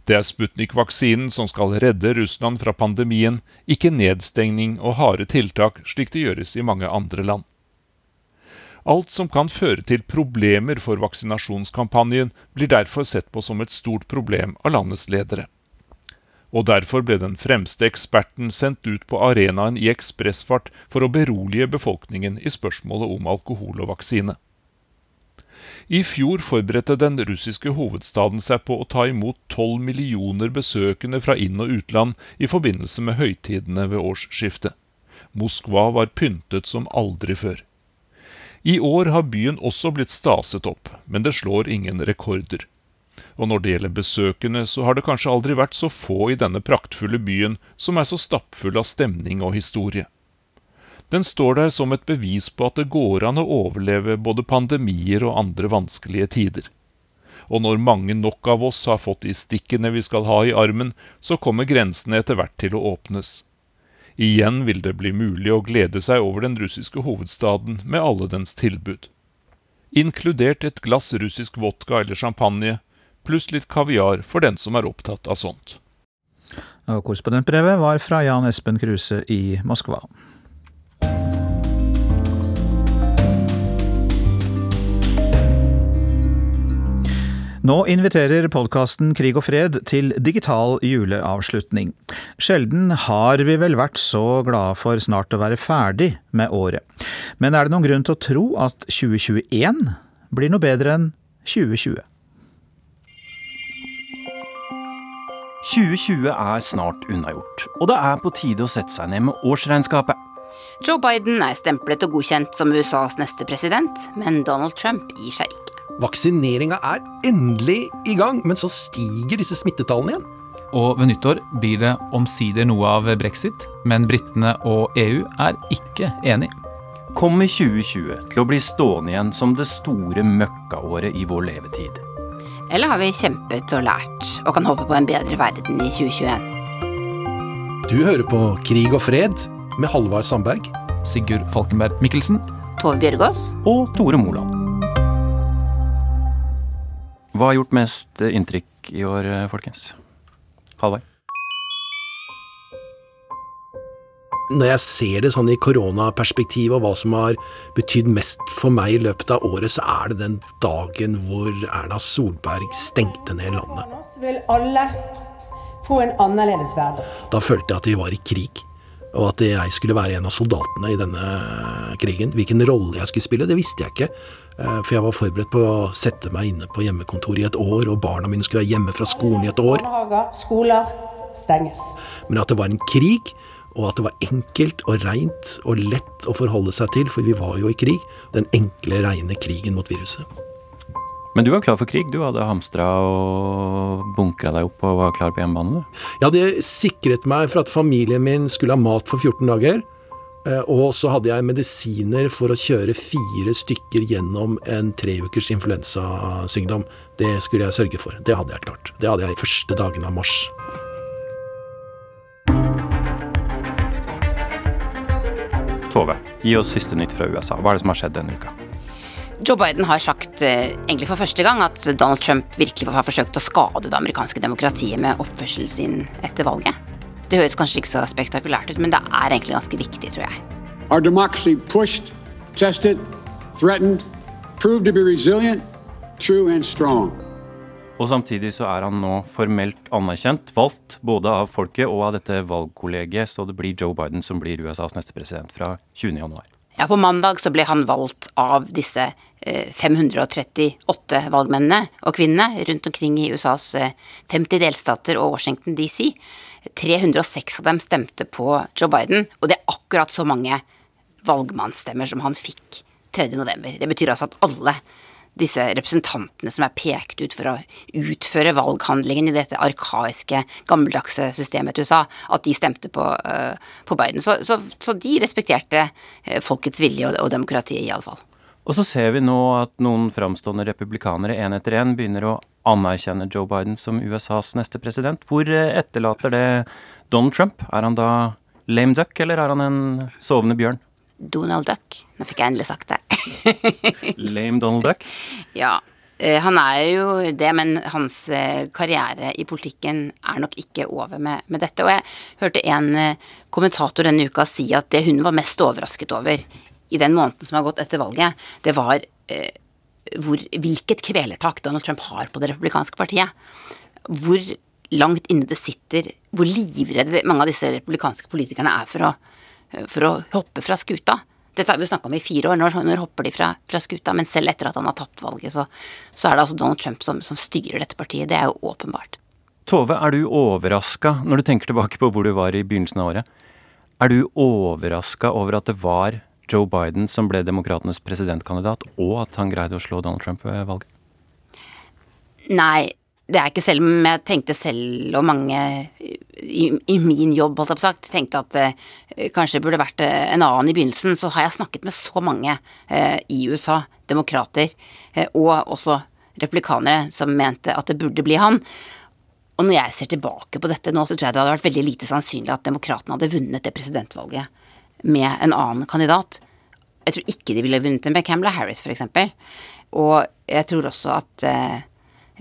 F: Det er Sputnik-vaksinen som skal redde Russland fra pandemien, ikke nedstengning og harde tiltak, slik det gjøres i mange andre land. Alt som kan føre til problemer for vaksinasjonskampanjen, blir derfor sett på som et stort problem av landets ledere. Og derfor ble den fremste eksperten sendt ut på arenaen i ekspressfart for å berolige befolkningen i spørsmålet om alkohol og vaksine. I fjor forberedte den russiske hovedstaden seg på å ta imot tolv millioner besøkende fra inn- og utland i forbindelse med høytidene ved årsskiftet. Moskva var pyntet som aldri før. I år har byen også blitt staset opp, men det slår ingen rekorder. Og når det gjelder besøkende, så har det kanskje aldri vært så få i denne praktfulle byen, som er så stappfull av stemning og historie. Den står der som et bevis på at det går an å overleve både pandemier og andre vanskelige tider. Og når mange nok av oss har fått de stikkene vi skal ha i armen, så kommer grensene etter hvert til å åpnes. Igjen vil det bli mulig å glede seg over den russiske hovedstaden med alle dens tilbud. Inkludert et glass russisk vodka eller champagne, pluss litt kaviar for den som er opptatt av sånt.
B: Korrespondentbrevet var fra Jan Espen Kruse i Moskva. Nå inviterer podkasten Krig og fred til digital juleavslutning. Sjelden har vi vel vært så glade for snart å være ferdig med året. Men er det noen grunn til å tro at 2021 blir noe bedre enn 2020?
G: 2020 er snart unnagjort, og det er på tide å sette seg ned med årsregnskapet.
H: Joe Biden er stemplet og godkjent som USAs neste president, men Donald Trump gir seg ikke.
L: Vaksineringa er endelig i gang, men så stiger disse smittetallene igjen.
M: Og ved nyttår blir det omsider noe av brexit, men britene og EU er ikke enig.
G: Kommer 2020 til å bli stående igjen som det store møkkaåret i vår levetid?
H: Eller har vi kjempet og lært, og kan håpe på en bedre verden i 2021?
L: Du hører på Krig og fred med Halvard Sandberg.
M: Sigurd Falkenberg Mikkelsen.
H: Tove Bjørgaas.
G: Og Tore Moland. Hva har gjort mest inntrykk i år, eh, folkens? Halvard?
L: Når jeg ser det sånn i koronaperspektiv og hva som har betydd mest for meg i løpet av året, så er det den dagen hvor Erna Solberg stengte ned landet.
N: Vil alle få en annerledes verden.
L: Da følte jeg at vi var i krig og at jeg skulle være en av soldatene i denne krigen. Hvilken rolle jeg skulle spille, det visste jeg ikke. Eh, for jeg var forberedt på å sette meg inne på hjemmekontoret i et år, og barna mine skulle være hjemme fra skolen i et år.
N: Skoler stenges.
L: Men at det var en krig, og at det var enkelt og reint og lett å forholde seg til, for vi var jo i krig. Den enkle, reine krigen mot viruset.
G: Men du var klar for krig? Du hadde hamstra og bunkra deg opp og var klar på hjemmebane?
L: Ja, det sikret meg for at familien min skulle ha mat for 14 dager. Eh, og så hadde jeg medisiner for å kjøre fire stykker gjennom en tre ukers influensasykdom. Det skulle jeg sørge for. Det hadde jeg klart. Det hadde jeg i første dagene av mars.
G: Tove, gi oss siste nytt fra USA. Hva er det som har skjedd denne uka?
H: Joe Biden har sagt eh, egentlig for første gang at Donald Trump virkelig har forsøkt å skade det amerikanske demokratiet med oppførselen sin etter valget. Det høres kanskje ikke så spektakulært ut, men det er egentlig ganske viktig, tror jeg.
O: Our democracy pushed, tested, threatened, proved to be resilient, true and strong.
G: Og samtidig så er han nå formelt anerkjent, valgt både av folket og av dette valgkollegiet, så det blir Joe Biden som blir USAs neste president fra 20.1.
H: Ja, På mandag så ble han valgt av disse 538 eh, valgmennene og -kvinnene rundt omkring i USAs 50 eh, delstater og Washington DC. 306 av dem stemte på Joe Biden, og det er akkurat så mange valgmannsstemmer som han fikk 3.11. Det betyr altså at alle disse representantene som er pekt ut for å utføre valghandlingen i dette arkaiske, gammeldagse systemet til USA, at de stemte på, uh, på Biden. Så, så, så, de respekterte uh, folkets vilje og, og demokratiet, iallfall.
G: Og så ser vi nå at noen framstående republikanere en etter en begynner å anerkjenne Joe Biden som USAs neste president. Hvor eh, etterlater det Donald Trump? Er han da lame duck, eller er han en sovende bjørn?
H: Donald Duck. Nå fikk jeg endelig sagt det.
G: Lame Donald Duck?
H: Ja. Eh, han er jo det, men hans eh, karriere i politikken er nok ikke over med, med dette. Og jeg hørte en kommentator denne uka si at det hun var mest overrasket over i den måneden som har gått etter valget, det var hvor, hvilket kvelertak Donald Trump har på det republikanske partiet. Hvor langt inne det sitter, hvor livredde mange av disse republikanske politikerne er for å, for å hoppe fra skuta. Dette har vi jo snakka om i fire år. Når, når hopper de fra, fra, skuta? Men selv etter at han har tapt valget, så, så er det altså Donald Trump som, som, styrer dette partiet. Det er jo åpenbart.
G: Tove, er du overraska når du tenker tilbake på hvor du var i begynnelsen av året? Er du overraska over at det var Joe Biden som ble demokratenes presidentkandidat, og at han greide å slå Donald Trump ved valget?
H: Nei, det er ikke selv om jeg tenkte selv, og mange i, i min jobb, holdt jeg på sagt, tenkte at det kanskje burde vært uh, en annen i begynnelsen, så har jeg snakket med så mange eh, i USA, demokrater, og også replikanere, som mente at det burde bli han. Og når jeg ser tilbake på dette nå, så tror jeg det hadde vært veldig lite sannsynlig at demokratene hadde vunnet det presidentvalget med en annen kandidat. Jeg tror ikke de ville vunnet en med Camelot Harris, f.eks. Og jeg tror også at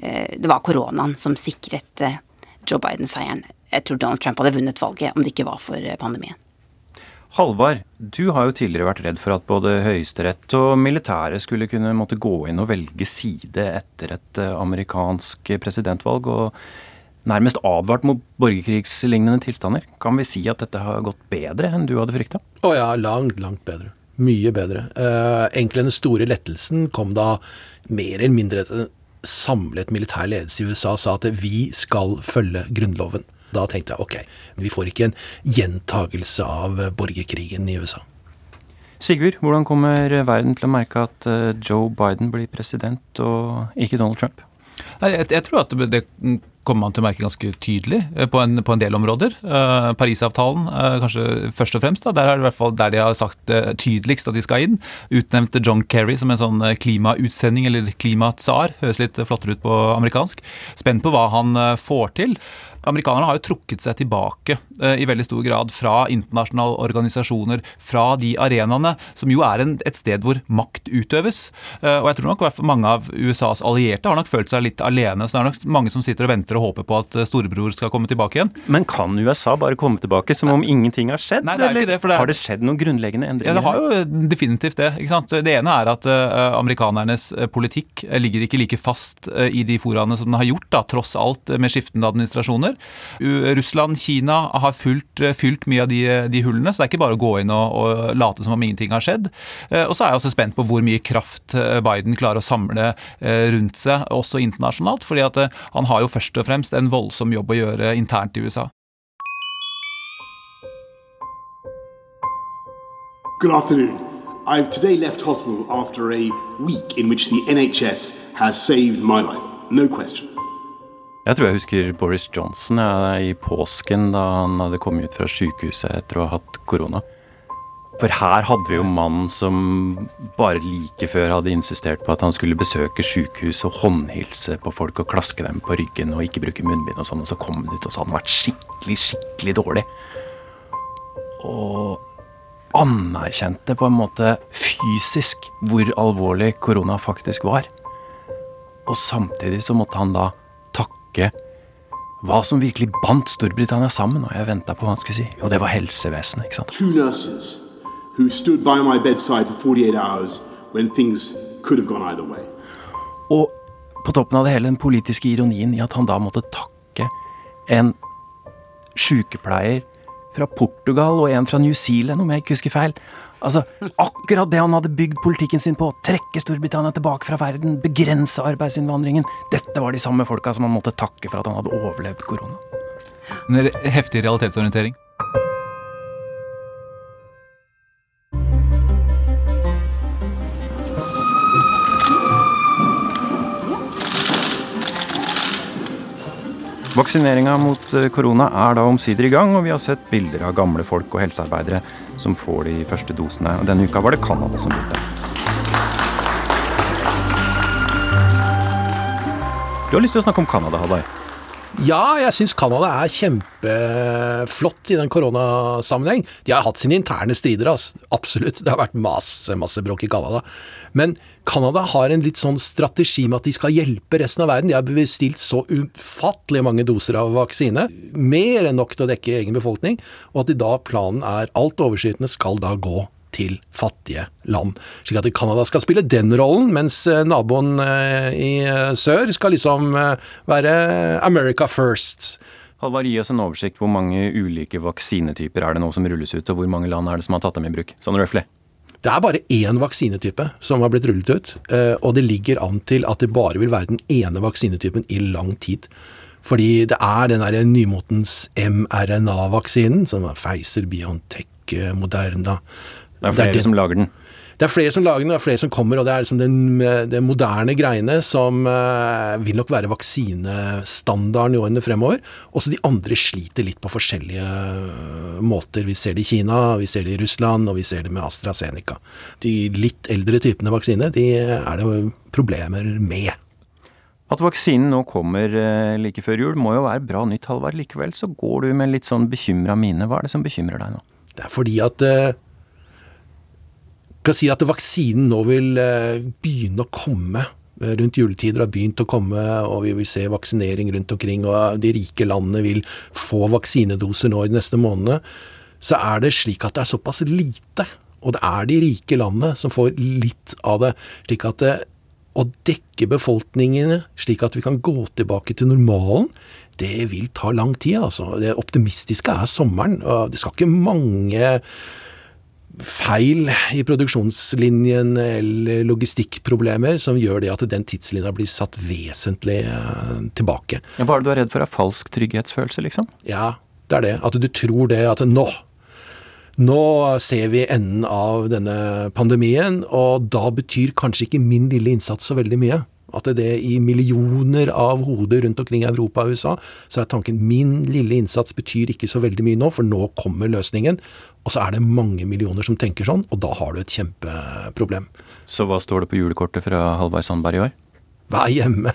H: Eh, det var koronaen som sikret eh, Joe Biden seieren. Jeg tror Donald Trump hadde vunnet valget om det ikke var for eh, pandemien.
G: Halvard, du har jo tidligere vært redd for at både Høyesterett og militæret skulle kunne måtte gå inn og velge side etter et amerikansk presidentvalg, og nærmest advart mot borgerkrigslignende tilstander. Kan vi si at dette har gått bedre enn du hadde frykta?
L: Å ja, langt, langt bedre. Mye bedre. Uh, egentlig den store lettelsen kom da mer eller mindre etter samlet militær ledelse i USA sa at vi skal følge Grunnloven. Da tenkte jeg ok, vi får ikke en gjentagelse av borgerkrigen i USA.
G: Sigurd, hvordan kommer verden til å merke at eh, Joe Biden blir president og ikke Donald Trump?
M: Jeg, jeg tror at det kommer man til å merke ganske tydelig eh, på en, på en del områder. Uh, Parisavtalen uh, kanskje først og fremst. Da. Der er det i hvert fall der de har sagt uh, tydeligst at de skal inn. Utnevnte John Kerry som en sånn klimautsending, eller klimatsar. Høres litt flottere ut på amerikansk. Spent på hva han får til. Amerikanerne har jo trukket seg tilbake eh, i veldig stor grad fra internasjonale organisasjoner, fra de arenaene som jo er en, et sted hvor makt utøves. Eh, og jeg tror nok mange av USAs allierte har nok følt seg litt alene. Så det er nok mange som sitter og venter og håper på at eh, storebror skal komme tilbake igjen.
G: Men kan USA bare komme tilbake som om ingenting har skjedd?
M: Nei, det er ikke det, for det
G: er... Har det skjedd noen grunnleggende endringer?
M: Ja, det har jo definitivt det. ikke sant? Det ene er at amerikanernes politikk ligger ikke like fast i de foraene som den har gjort, da, tross alt med skiftende administrasjoner kroner. Russland, Kina har fylt, eh, fylt mye av de, de, hullene, så det er ikke bare å gå inn og, og, late som om ingenting har skjedd. Eh, og så er jeg også spent på hvor mye kraft eh, Biden klarer å samle rundt seg, også internasjonalt. fordi at han har jo først og fremst en voldsom jobb å gjøre internt i USA.
P: Good afternoon. I've today left hospital after a week in which the NHS has saved my life. No question.
G: Jeg tror jeg husker Boris Johnson ja, i påsken da han hadde kommet ut fra sykehuset etter å ha hatt korona. For her hadde vi jo mannen som bare like før hadde insistert på at han skulle besøke sykehus og håndhilse på folk og klaske dem på ryggen og ikke bruke munnbind og sånn, og så kom han ut og så hadde han vært skikkelig, skikkelig dårlig. Og anerkjente på en måte fysisk hvor alvorlig korona faktisk var. Og samtidig så måtte han da takke hva som virkelig bandt Storbritannia sammen, og jeg venta på hva han skulle si. Og det var helsevesenet. ikke sant?
P: Two nurses who stood by my bedside for 48 hours when things could have gone either way.
G: Og på toppen av det hele den politiske ironien i at han da måtte takke en sykepleier fra Portugal og en fra New Zealand, om jeg ikke husker feil. Altså, Akkurat det han hadde bygd politikken sin på, trekke Storbritannia tilbake fra verden, begrense arbeidsinnvandringen, dette var de samme folka som han måtte takke for at han hadde overlevd korona.
M: En heftig realitetsorientering.
G: Vaksineringa mot eh, korona er da omsider i gang, og vi har sett bilder av gamle folk og helsearbeidere som får de første dosene. Denne uka var det Canada som begynte. Du har lyst til å snakke om Canada, Halvard?
L: Ja, jeg syns Canada er kjempeflott i den koronasammenheng. De har hatt sine interne strider, altså. absolutt. Det har vært masse, masse bråk i Canada. Men Canada har en litt sånn strategi med at de skal hjelpe resten av verden. De har bestilt så ufattelig mange doser av vaksine, mer enn nok til å dekke egen befolkning, og at de da planen er alt overskytende skal da gå til fattige land. Slik at Canada skal spille den rollen, mens eh, naboen eh, i eh, sør skal liksom være America first.
G: Halvard, gi oss en oversikt. Hvor mange ulike vaksinetyper er det nå som rulles ut, og hvor mange land er det som har tatt dem i bruk? Sånn røftlig.
L: Det er bare én vaksinetype som har blitt rullet ut, og det ligger an til at det bare vil være den ene vaksinetypen i lang tid. Fordi det er den der nymotens mRNA-vaksinen, som er Pfizer, Biontech, Moderna
G: Det er flere det er som lager den?
L: Det er flere som lager den, det er flere som kommer, og det er liksom den, den moderne greiene som uh, vil nok være vaksinestandarden i årene fremover. Også de andre sliter litt på forskjellige uh, måter. Vi ser det i Kina, vi ser det i Russland, og vi ser det med AstraZeneca. De litt eldre typene vaksine, de er det problemer med.
G: At vaksinen nå kommer uh, like før jul må jo være bra nytt, Halvard. Likevel så går du med litt sånn bekymra mine. Hva er det som bekymrer deg nå?
L: Det er fordi at kan si at vaksinen nå vil eh, begynne å komme eh, rundt juletider har begynt å komme, og vi vil se vaksinering rundt omkring, og de rike landene vil få vaksinedoser nå i de neste månedene, så er det slik at det er såpass lite. Og det er de rike landene som får litt av det. slik at det, å dekke befolkningene slik at vi kan gå tilbake til normalen, det vil ta lang tid. altså. Det optimistiske er sommeren. og Det skal ikke mange feil i produksjonslinjen eller logistikkproblemer som gjør det at den tidslinja blir satt vesentlig eh, tilbake.
G: Ja, hva er det du er redd for? Er falsk trygghetsfølelse, liksom?
L: Ja, det er det. At du tror det at nå nå ser vi enden av denne pandemien, og da betyr kanskje ikke min lille innsats så veldig mye. At det i millioner av hoder rundt omkring i Europa og USA, så er tanken min lille innsats betyr ikke så veldig mye nå, for nå kommer løsningen. Og så er det mange millioner som tenker sånn, og da har du et kjempeproblem.
G: Så hva står det på julekortet fra Halvard Sandberg i år?
L: Vær hjemme.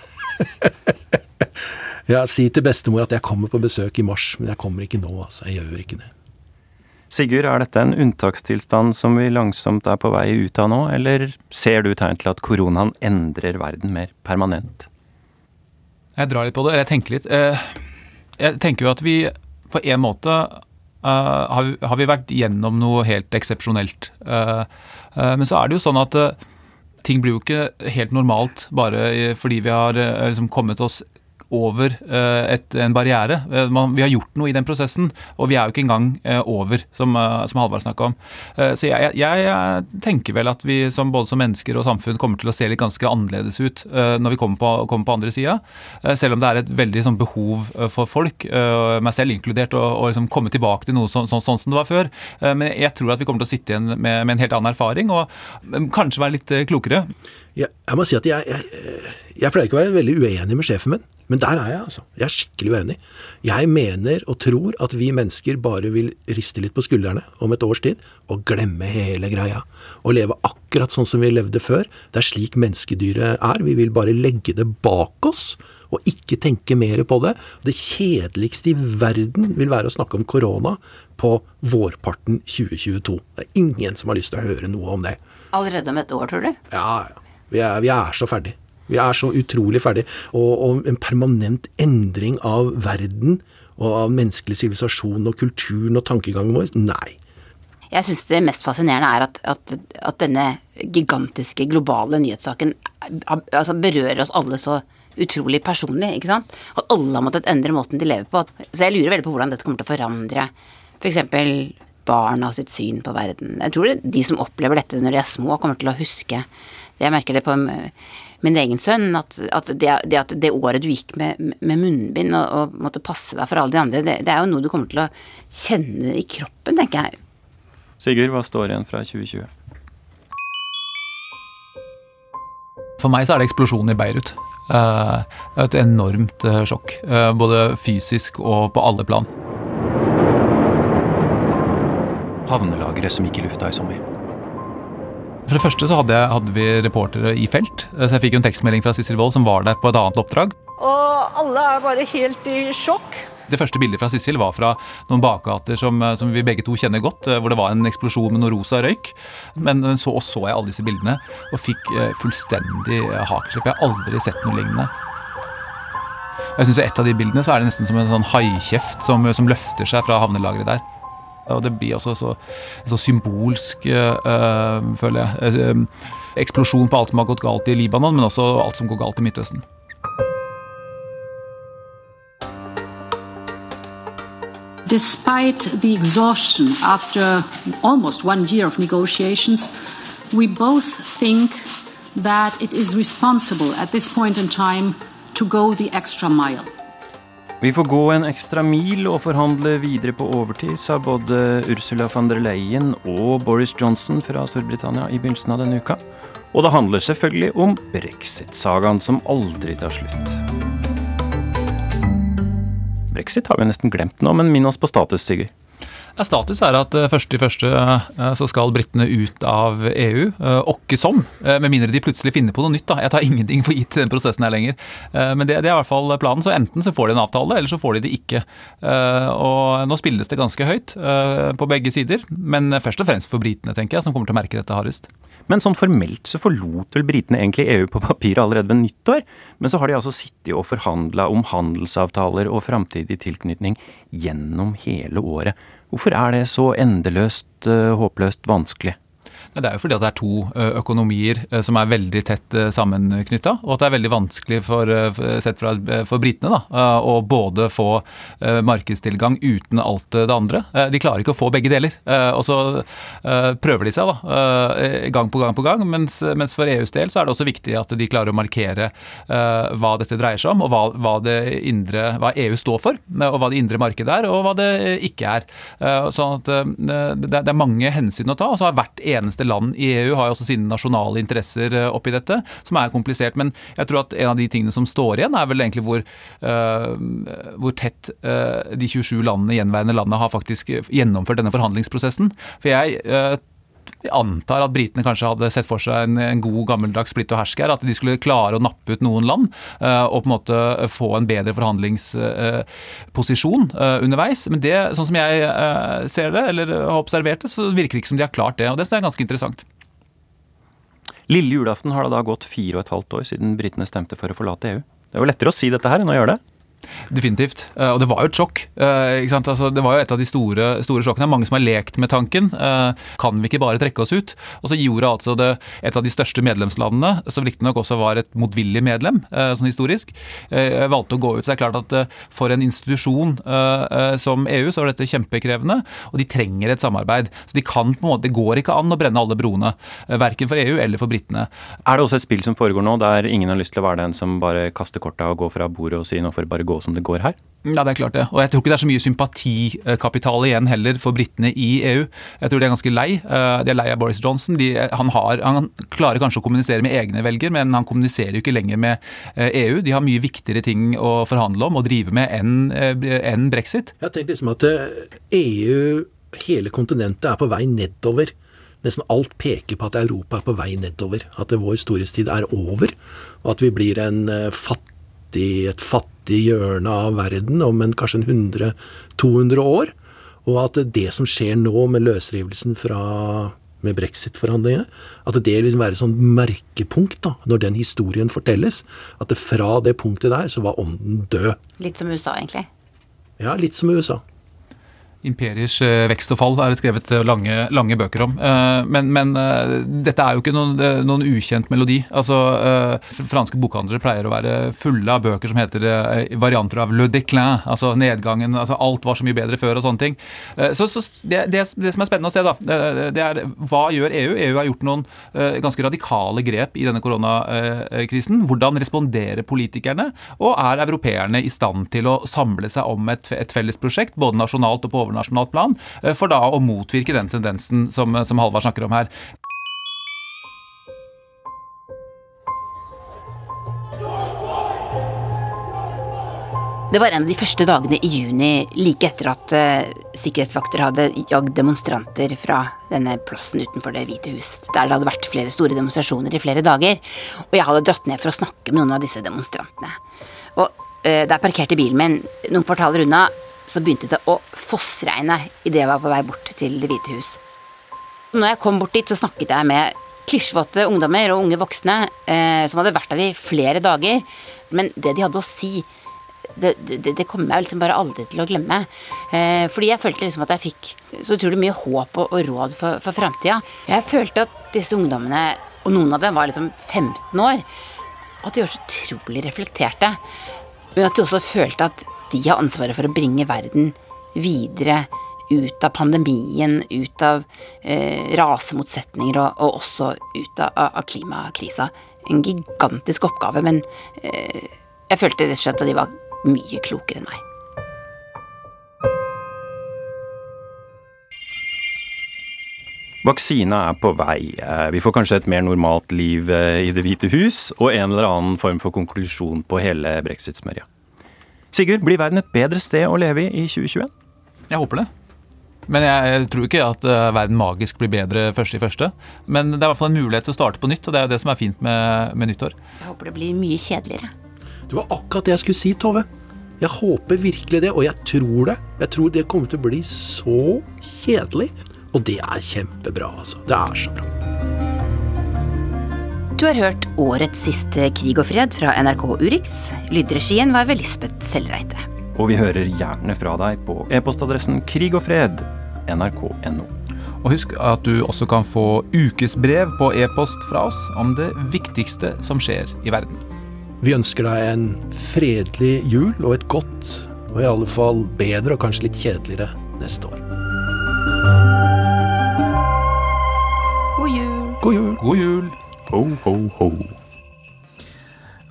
L: ja, si til bestemor at jeg kommer på besøk i mars, men jeg kommer ikke nå, altså. Jeg gjør ikke det.
G: Sigurd, er dette en unntakstilstand som vi langsomt er på vei ut av nå, eller ser du tegn til at koronaen endrer verden mer permanent?
M: Jeg drar litt på det, eller jeg tenker litt. Eh, jeg tenker jo at vi på en måte eh, har vi vært gjennom noe helt eksepsjonelt. Eh, men så er det jo sånn at ting blir jo ikke helt normalt bare fordi vi har liksom kommet oss over eh, et, en barriere. Eh, man, vi har gjort noe i den prosessen, og vi er jo ikke engang eh, over, som, som Halvard snakka om. Så jeg, jeg, jeg, tenker vel at vi som, både som mennesker og samfunn kommer til å se litt ganske annerledes ut når vi kommer på, kommer på andre sida. Selv om det er et veldig sånn, behov for folk, meg selv inkludert, å, liksom komme tilbake til noe sånn, sånn, sånn, som det var før. Men jeg tror at vi kommer til å sitte igjen med, med en helt annen erfaring, og kanskje være litt klokere.
L: Ja, jeg må si at jeg, jeg, jeg pleier ikke å være veldig uenig med sjefen min. Men der er jeg, altså. Jeg er skikkelig uenig. Jeg mener og tror at vi mennesker bare vil riste litt på skuldrene om et års tid og glemme hele greia. Og leve akkurat sånn som vi levde før. Det er slik menneskedyret er. Vi vil bare legge det bak oss og ikke tenke mer på det. Det kjedeligste i verden vil være å snakke om korona på vårparten 2022. Det er ingen som har lyst til å høre noe om det.
H: Allerede om et år, tror du?
L: Ja, ja. Vi er, vi er så ferdig. Vi er så utrolig ferdig. Og, og en permanent endring av verden og av menneskelig sivilisasjon og kulturen og tankegangen vår? Nei.
H: Jeg syns det mest fascinerende er at, at, at, denne gigantiske globale nyhetssaken altså berører oss alle så utrolig personlig. ikke sant? At alle har måttet endre måten de lever på. Så jeg lurer veldig på hvordan dette kommer til å forandre f.eks. For barna sitt syn på verden. Jeg tror de som opplever dette når de er små, kommer til å huske Jeg merker det på min egen sønn, at, at det, det, at det året du gikk med, med munnbind og, og, måtte passe deg for alle de andre, det, det, er jo noe du kommer til å kjenne i kroppen, tenker jeg.
G: Sigurd, hva står igjen fra 2020?
M: For meg så er det eksplosjonen i Beirut. Uh, et enormt uh, sjokk. Uh, både fysisk og på alle plan.
G: Havnelageret som gikk i lufta i sommer.
M: For det første så hadde, jeg, hadde, vi reportere i felt. Så jeg fikk jo en tekstmelding fra Sissel Wold som var der på et annet oppdrag.
K: Og alle er bare helt i sjokk.
M: Det første bildet fra Sissel var fra noen bakgater som, som, vi begge to kjenner godt, hvor det var en eksplosjon med noe rosa røyk. Men så og så jeg alle disse bildene og fikk eh, fullstendig hakeslepp. Jeg har aldri sett noe lignende. Jeg synes Et av de bildene så er det nesten som en sånn haikjeft som, som løfter seg fra havnelageret der. Og det blir altså så, så symbolsk, øh, føler jeg. Uh, eksplosjon på alt som har gått galt i Libanon, men også alt som går galt i Midtøsten.
Q: Despite the exhaustion after almost one year of negotiations, we both think that it is responsible at this point in time to go the extra mile.
G: Vi får gå en ekstra mil og forhandle videre på overtid, sa både Ursula von der Leyen og Boris Johnson fra Storbritannia i begynnelsen av denne uka. Og det handler selvfølgelig om brexit-sagaen som aldri tar slutt. Brexit har vi nesten glemt nå, men minn oss på status, Sigurd.
M: Status er at eh, først i første eh, så skal britene ut av EU. Eh, åkke som, med mindre de plutselig finner på noe nytt. da. Jeg tar ingenting for gitt den prosessen her lenger. Men det, det, er i hvert fall planen. Så enten så får de en avtale, eller så får de det ikke. Og nå spilles det ganske høyt på begge sider, men først og fremst for britene, tenker jeg, som kommer til å merke dette hardest.
G: Men sånn formelt så forlot vel britene egentlig EU på papiret allerede ved nyttår. Men så har de altså sittet og forhandla om handelsavtaler og framtidig tilknytning gjennom hele året. Hvorfor er det så endeløst uh, håpløst vanskelig?
M: Det er jo fordi at det er to økonomier som er veldig tett sammenknytta, og at det er veldig vanskelig for, sett fra, for britene da, å både få markedstilgang uten alt det andre. De klarer ikke å få begge deler. Og så prøver de seg da, gang på gang på gang, mens, mens for EUs del så er det også viktig at de klarer å markere hva dette dreier seg om, og hva, hva, indre, hva EU står for, og hva det indre markedet er, og hva det ikke er. Sånn at det er mange hensyn å ta, og så har hvert eneste land i EU har jo også sine nasjonale interesser eh, oppi dette, som er komplisert. Men jeg tror at en av de tingene som står igjen, er vel egentlig hvor, uh, hvor tett uh, de 27 landene, gjenværende landene har faktisk gjennomført denne forhandlingsprosessen. For jeg uh, jeg antar at britene kanskje hadde sett for seg en, en god gammeldags splitt og hersk her. At de skulle klare å nappe ut noen land uh, og på en måte få en bedre forhandlingsposisjon uh, uh, underveis. Men det, sånn som jeg ser det, eller har observert det, så virker det ikke som de har klart det. Og det er ganske interessant.
G: Lille julaften har det da gått fire og et halvt år siden britene stemte for å forlate EU. Det er jo lettere å si dette her enn å gjøre det.
M: Definitivt. Uh, og det var jo et sjokk. Uh, altså, det var jo et av de store, store sjokkene. Mange som har lekt med tanken. Uh, kan vi ikke bare trekke oss ut? Og så gjorde altså det, et av de største medlemslandene, som riktignok også var et motvillig medlem, sånn historisk, valgte å gå ut. Så det er klart at for en institusjon som EU, så var dette kjempekrevende, og de trenger et samarbeid. Så de kan på en måte, Det går ikke an å brenne alle broene, verken for EU eller for britene.
G: Er det også et spill som foregår nå, der ingen har lyst til å være den som bare kaster korta og går fra bordet og sier nå får det bare gå som det går her?
M: Ja, det er klart det. Og jeg tror ikke det er så mye sympatikapital igjen heller for britene i EU. Jeg tror de er ganske lei. Eh, de er lei av Boris Johnson. De, han, har, han, klarer kanskje å kommunisere med egne velger, men han kommuniserer jo ikke lenger med EU. Eh, e de har mye viktigere ting å forhandle om og drive med enn eh, en brexit.
L: Jeg har tenkt liksom at EU, e hele kontinentet, er på vei nedover. Nesten alt peker på at Europa er på vei nedover. At vår storhetstid er over, og at vi blir en fattig, et fattig hjørne av verden om en, kanskje en 100-200 år. Og at det som skjer nå med løsrivelsen fra med brexit-forhandlingene, at det vil være et sånn merkepunkt da, når den historien fortelles. At det fra det punktet der så var ånden død.
H: Litt som USA, egentlig?
L: Ja, litt som USA
M: imperiers eh, vekst og fall er det skrevet eh, lange, lange bøker om. Eh, men, men, dette er jo ikke noen, noen, ukjent melodi. Altså, Franske bokhandlere pleier å være fulle av bøker som heter varianter av le déclin, altså nedgangen. altså Alt var så mye bedre før og sånne ting. Så, så det, det, det, som er spennende å se, da, det er hva gjør EU? EU har gjort noen ganske radikale grep i denne koronakrisen. Hvordan responderer politikerne? Og er europeerne i stand til å samle seg om et, et felles prosjekt, både nasjonalt og på overnasjonalt overnasjonalt plan, eh, for da å motvirke den tendensen som, som Halvard snakker om her.
H: Det var en av de første dagene i juni, like etter at uh, sikkerhetsvakter hadde jagd demonstranter fra denne plassen utenfor Det hvite hus, der det hadde vært flere store demonstrasjoner i flere dager. Og jeg hadde dratt ned for å snakke med noen av disse demonstrantene. Og uh, der parkerte bilen min noen kvartaler unna, så begynte det å fossregne idet jeg var på vei bort til Det hvite hus. Når jeg kom bort dit, så snakket jeg med klisjvåte ungdommer og unge voksne eh, som hadde vært der i flere dager. Men det de hadde å si, det, det, det kommer jeg liksom bare aldri til å glemme. Eh, fordi jeg følte liksom at jeg fikk så utrolig mye håp og, og råd for, for framtida. Jeg følte at disse ungdommene, og noen av dem var liksom 15 år, at de var så utrolig reflekterte. Men at de også følte at de har ansvaret for å bringe verden videre ut av pandemien, ut av eh, rasemotsetninger og, og, også ut av, av, klimakrisa. En gigantisk oppgave, men eh, jeg følte rett og slett at de var mye klokere enn meg.
G: Vaksina er på vei. Eh, vi får kanskje et mer normalt liv eh, i Det hvite hus, og en eller annen form for konklusjon på hele brexit-smørja. Sigurd, blir verden et bedre sted å leve i i 2021?
M: Jeg håper det. Men jeg tror ikke at eh, verden magisk blir bedre første i første. Men det er i hvert fall en mulighet til å starte på nytt, og det er det som er fint med, med nyttår.
H: Jeg håper det blir mye kjedeligere.
L: Det var akkurat det jeg skulle si, Tove. Jeg håper virkelig det, og jeg tror det. Jeg tror det kommer til å bli så kjedelig og det er kjempebra, altså. Det er så bra.
H: Du har hørt årets siste Krig og fred fra NRK Urix. Lydregien var ved Lisbeth Sellreite.
G: Og vi hører gjerne fra deg på e-postadressen krigogfred nrk.no.
M: Og husk at du også kan få ukesbrev på e-post fra oss om det viktigste som skjer i verden.
L: Vi ønsker deg en fredelig jul og et godt, og i alle fall bedre og kanskje litt kjedeligere neste år.
H: God
L: jul.
M: God jul.
G: Ho, ho, ho.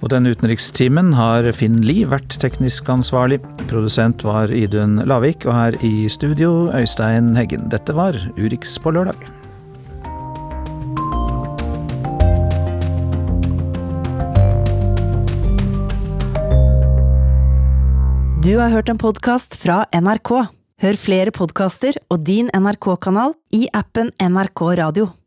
B: Og denne utenrikstimen har Finn Lie vært teknisk ansvarlig. Produsent var Idun Lavik, og her i studio Øystein Heggen. Dette var Urix på lørdag.
A: Du har hørt en podkast fra NRK. Hør flere podkaster og din NRK-kanal i appen NRK Radio.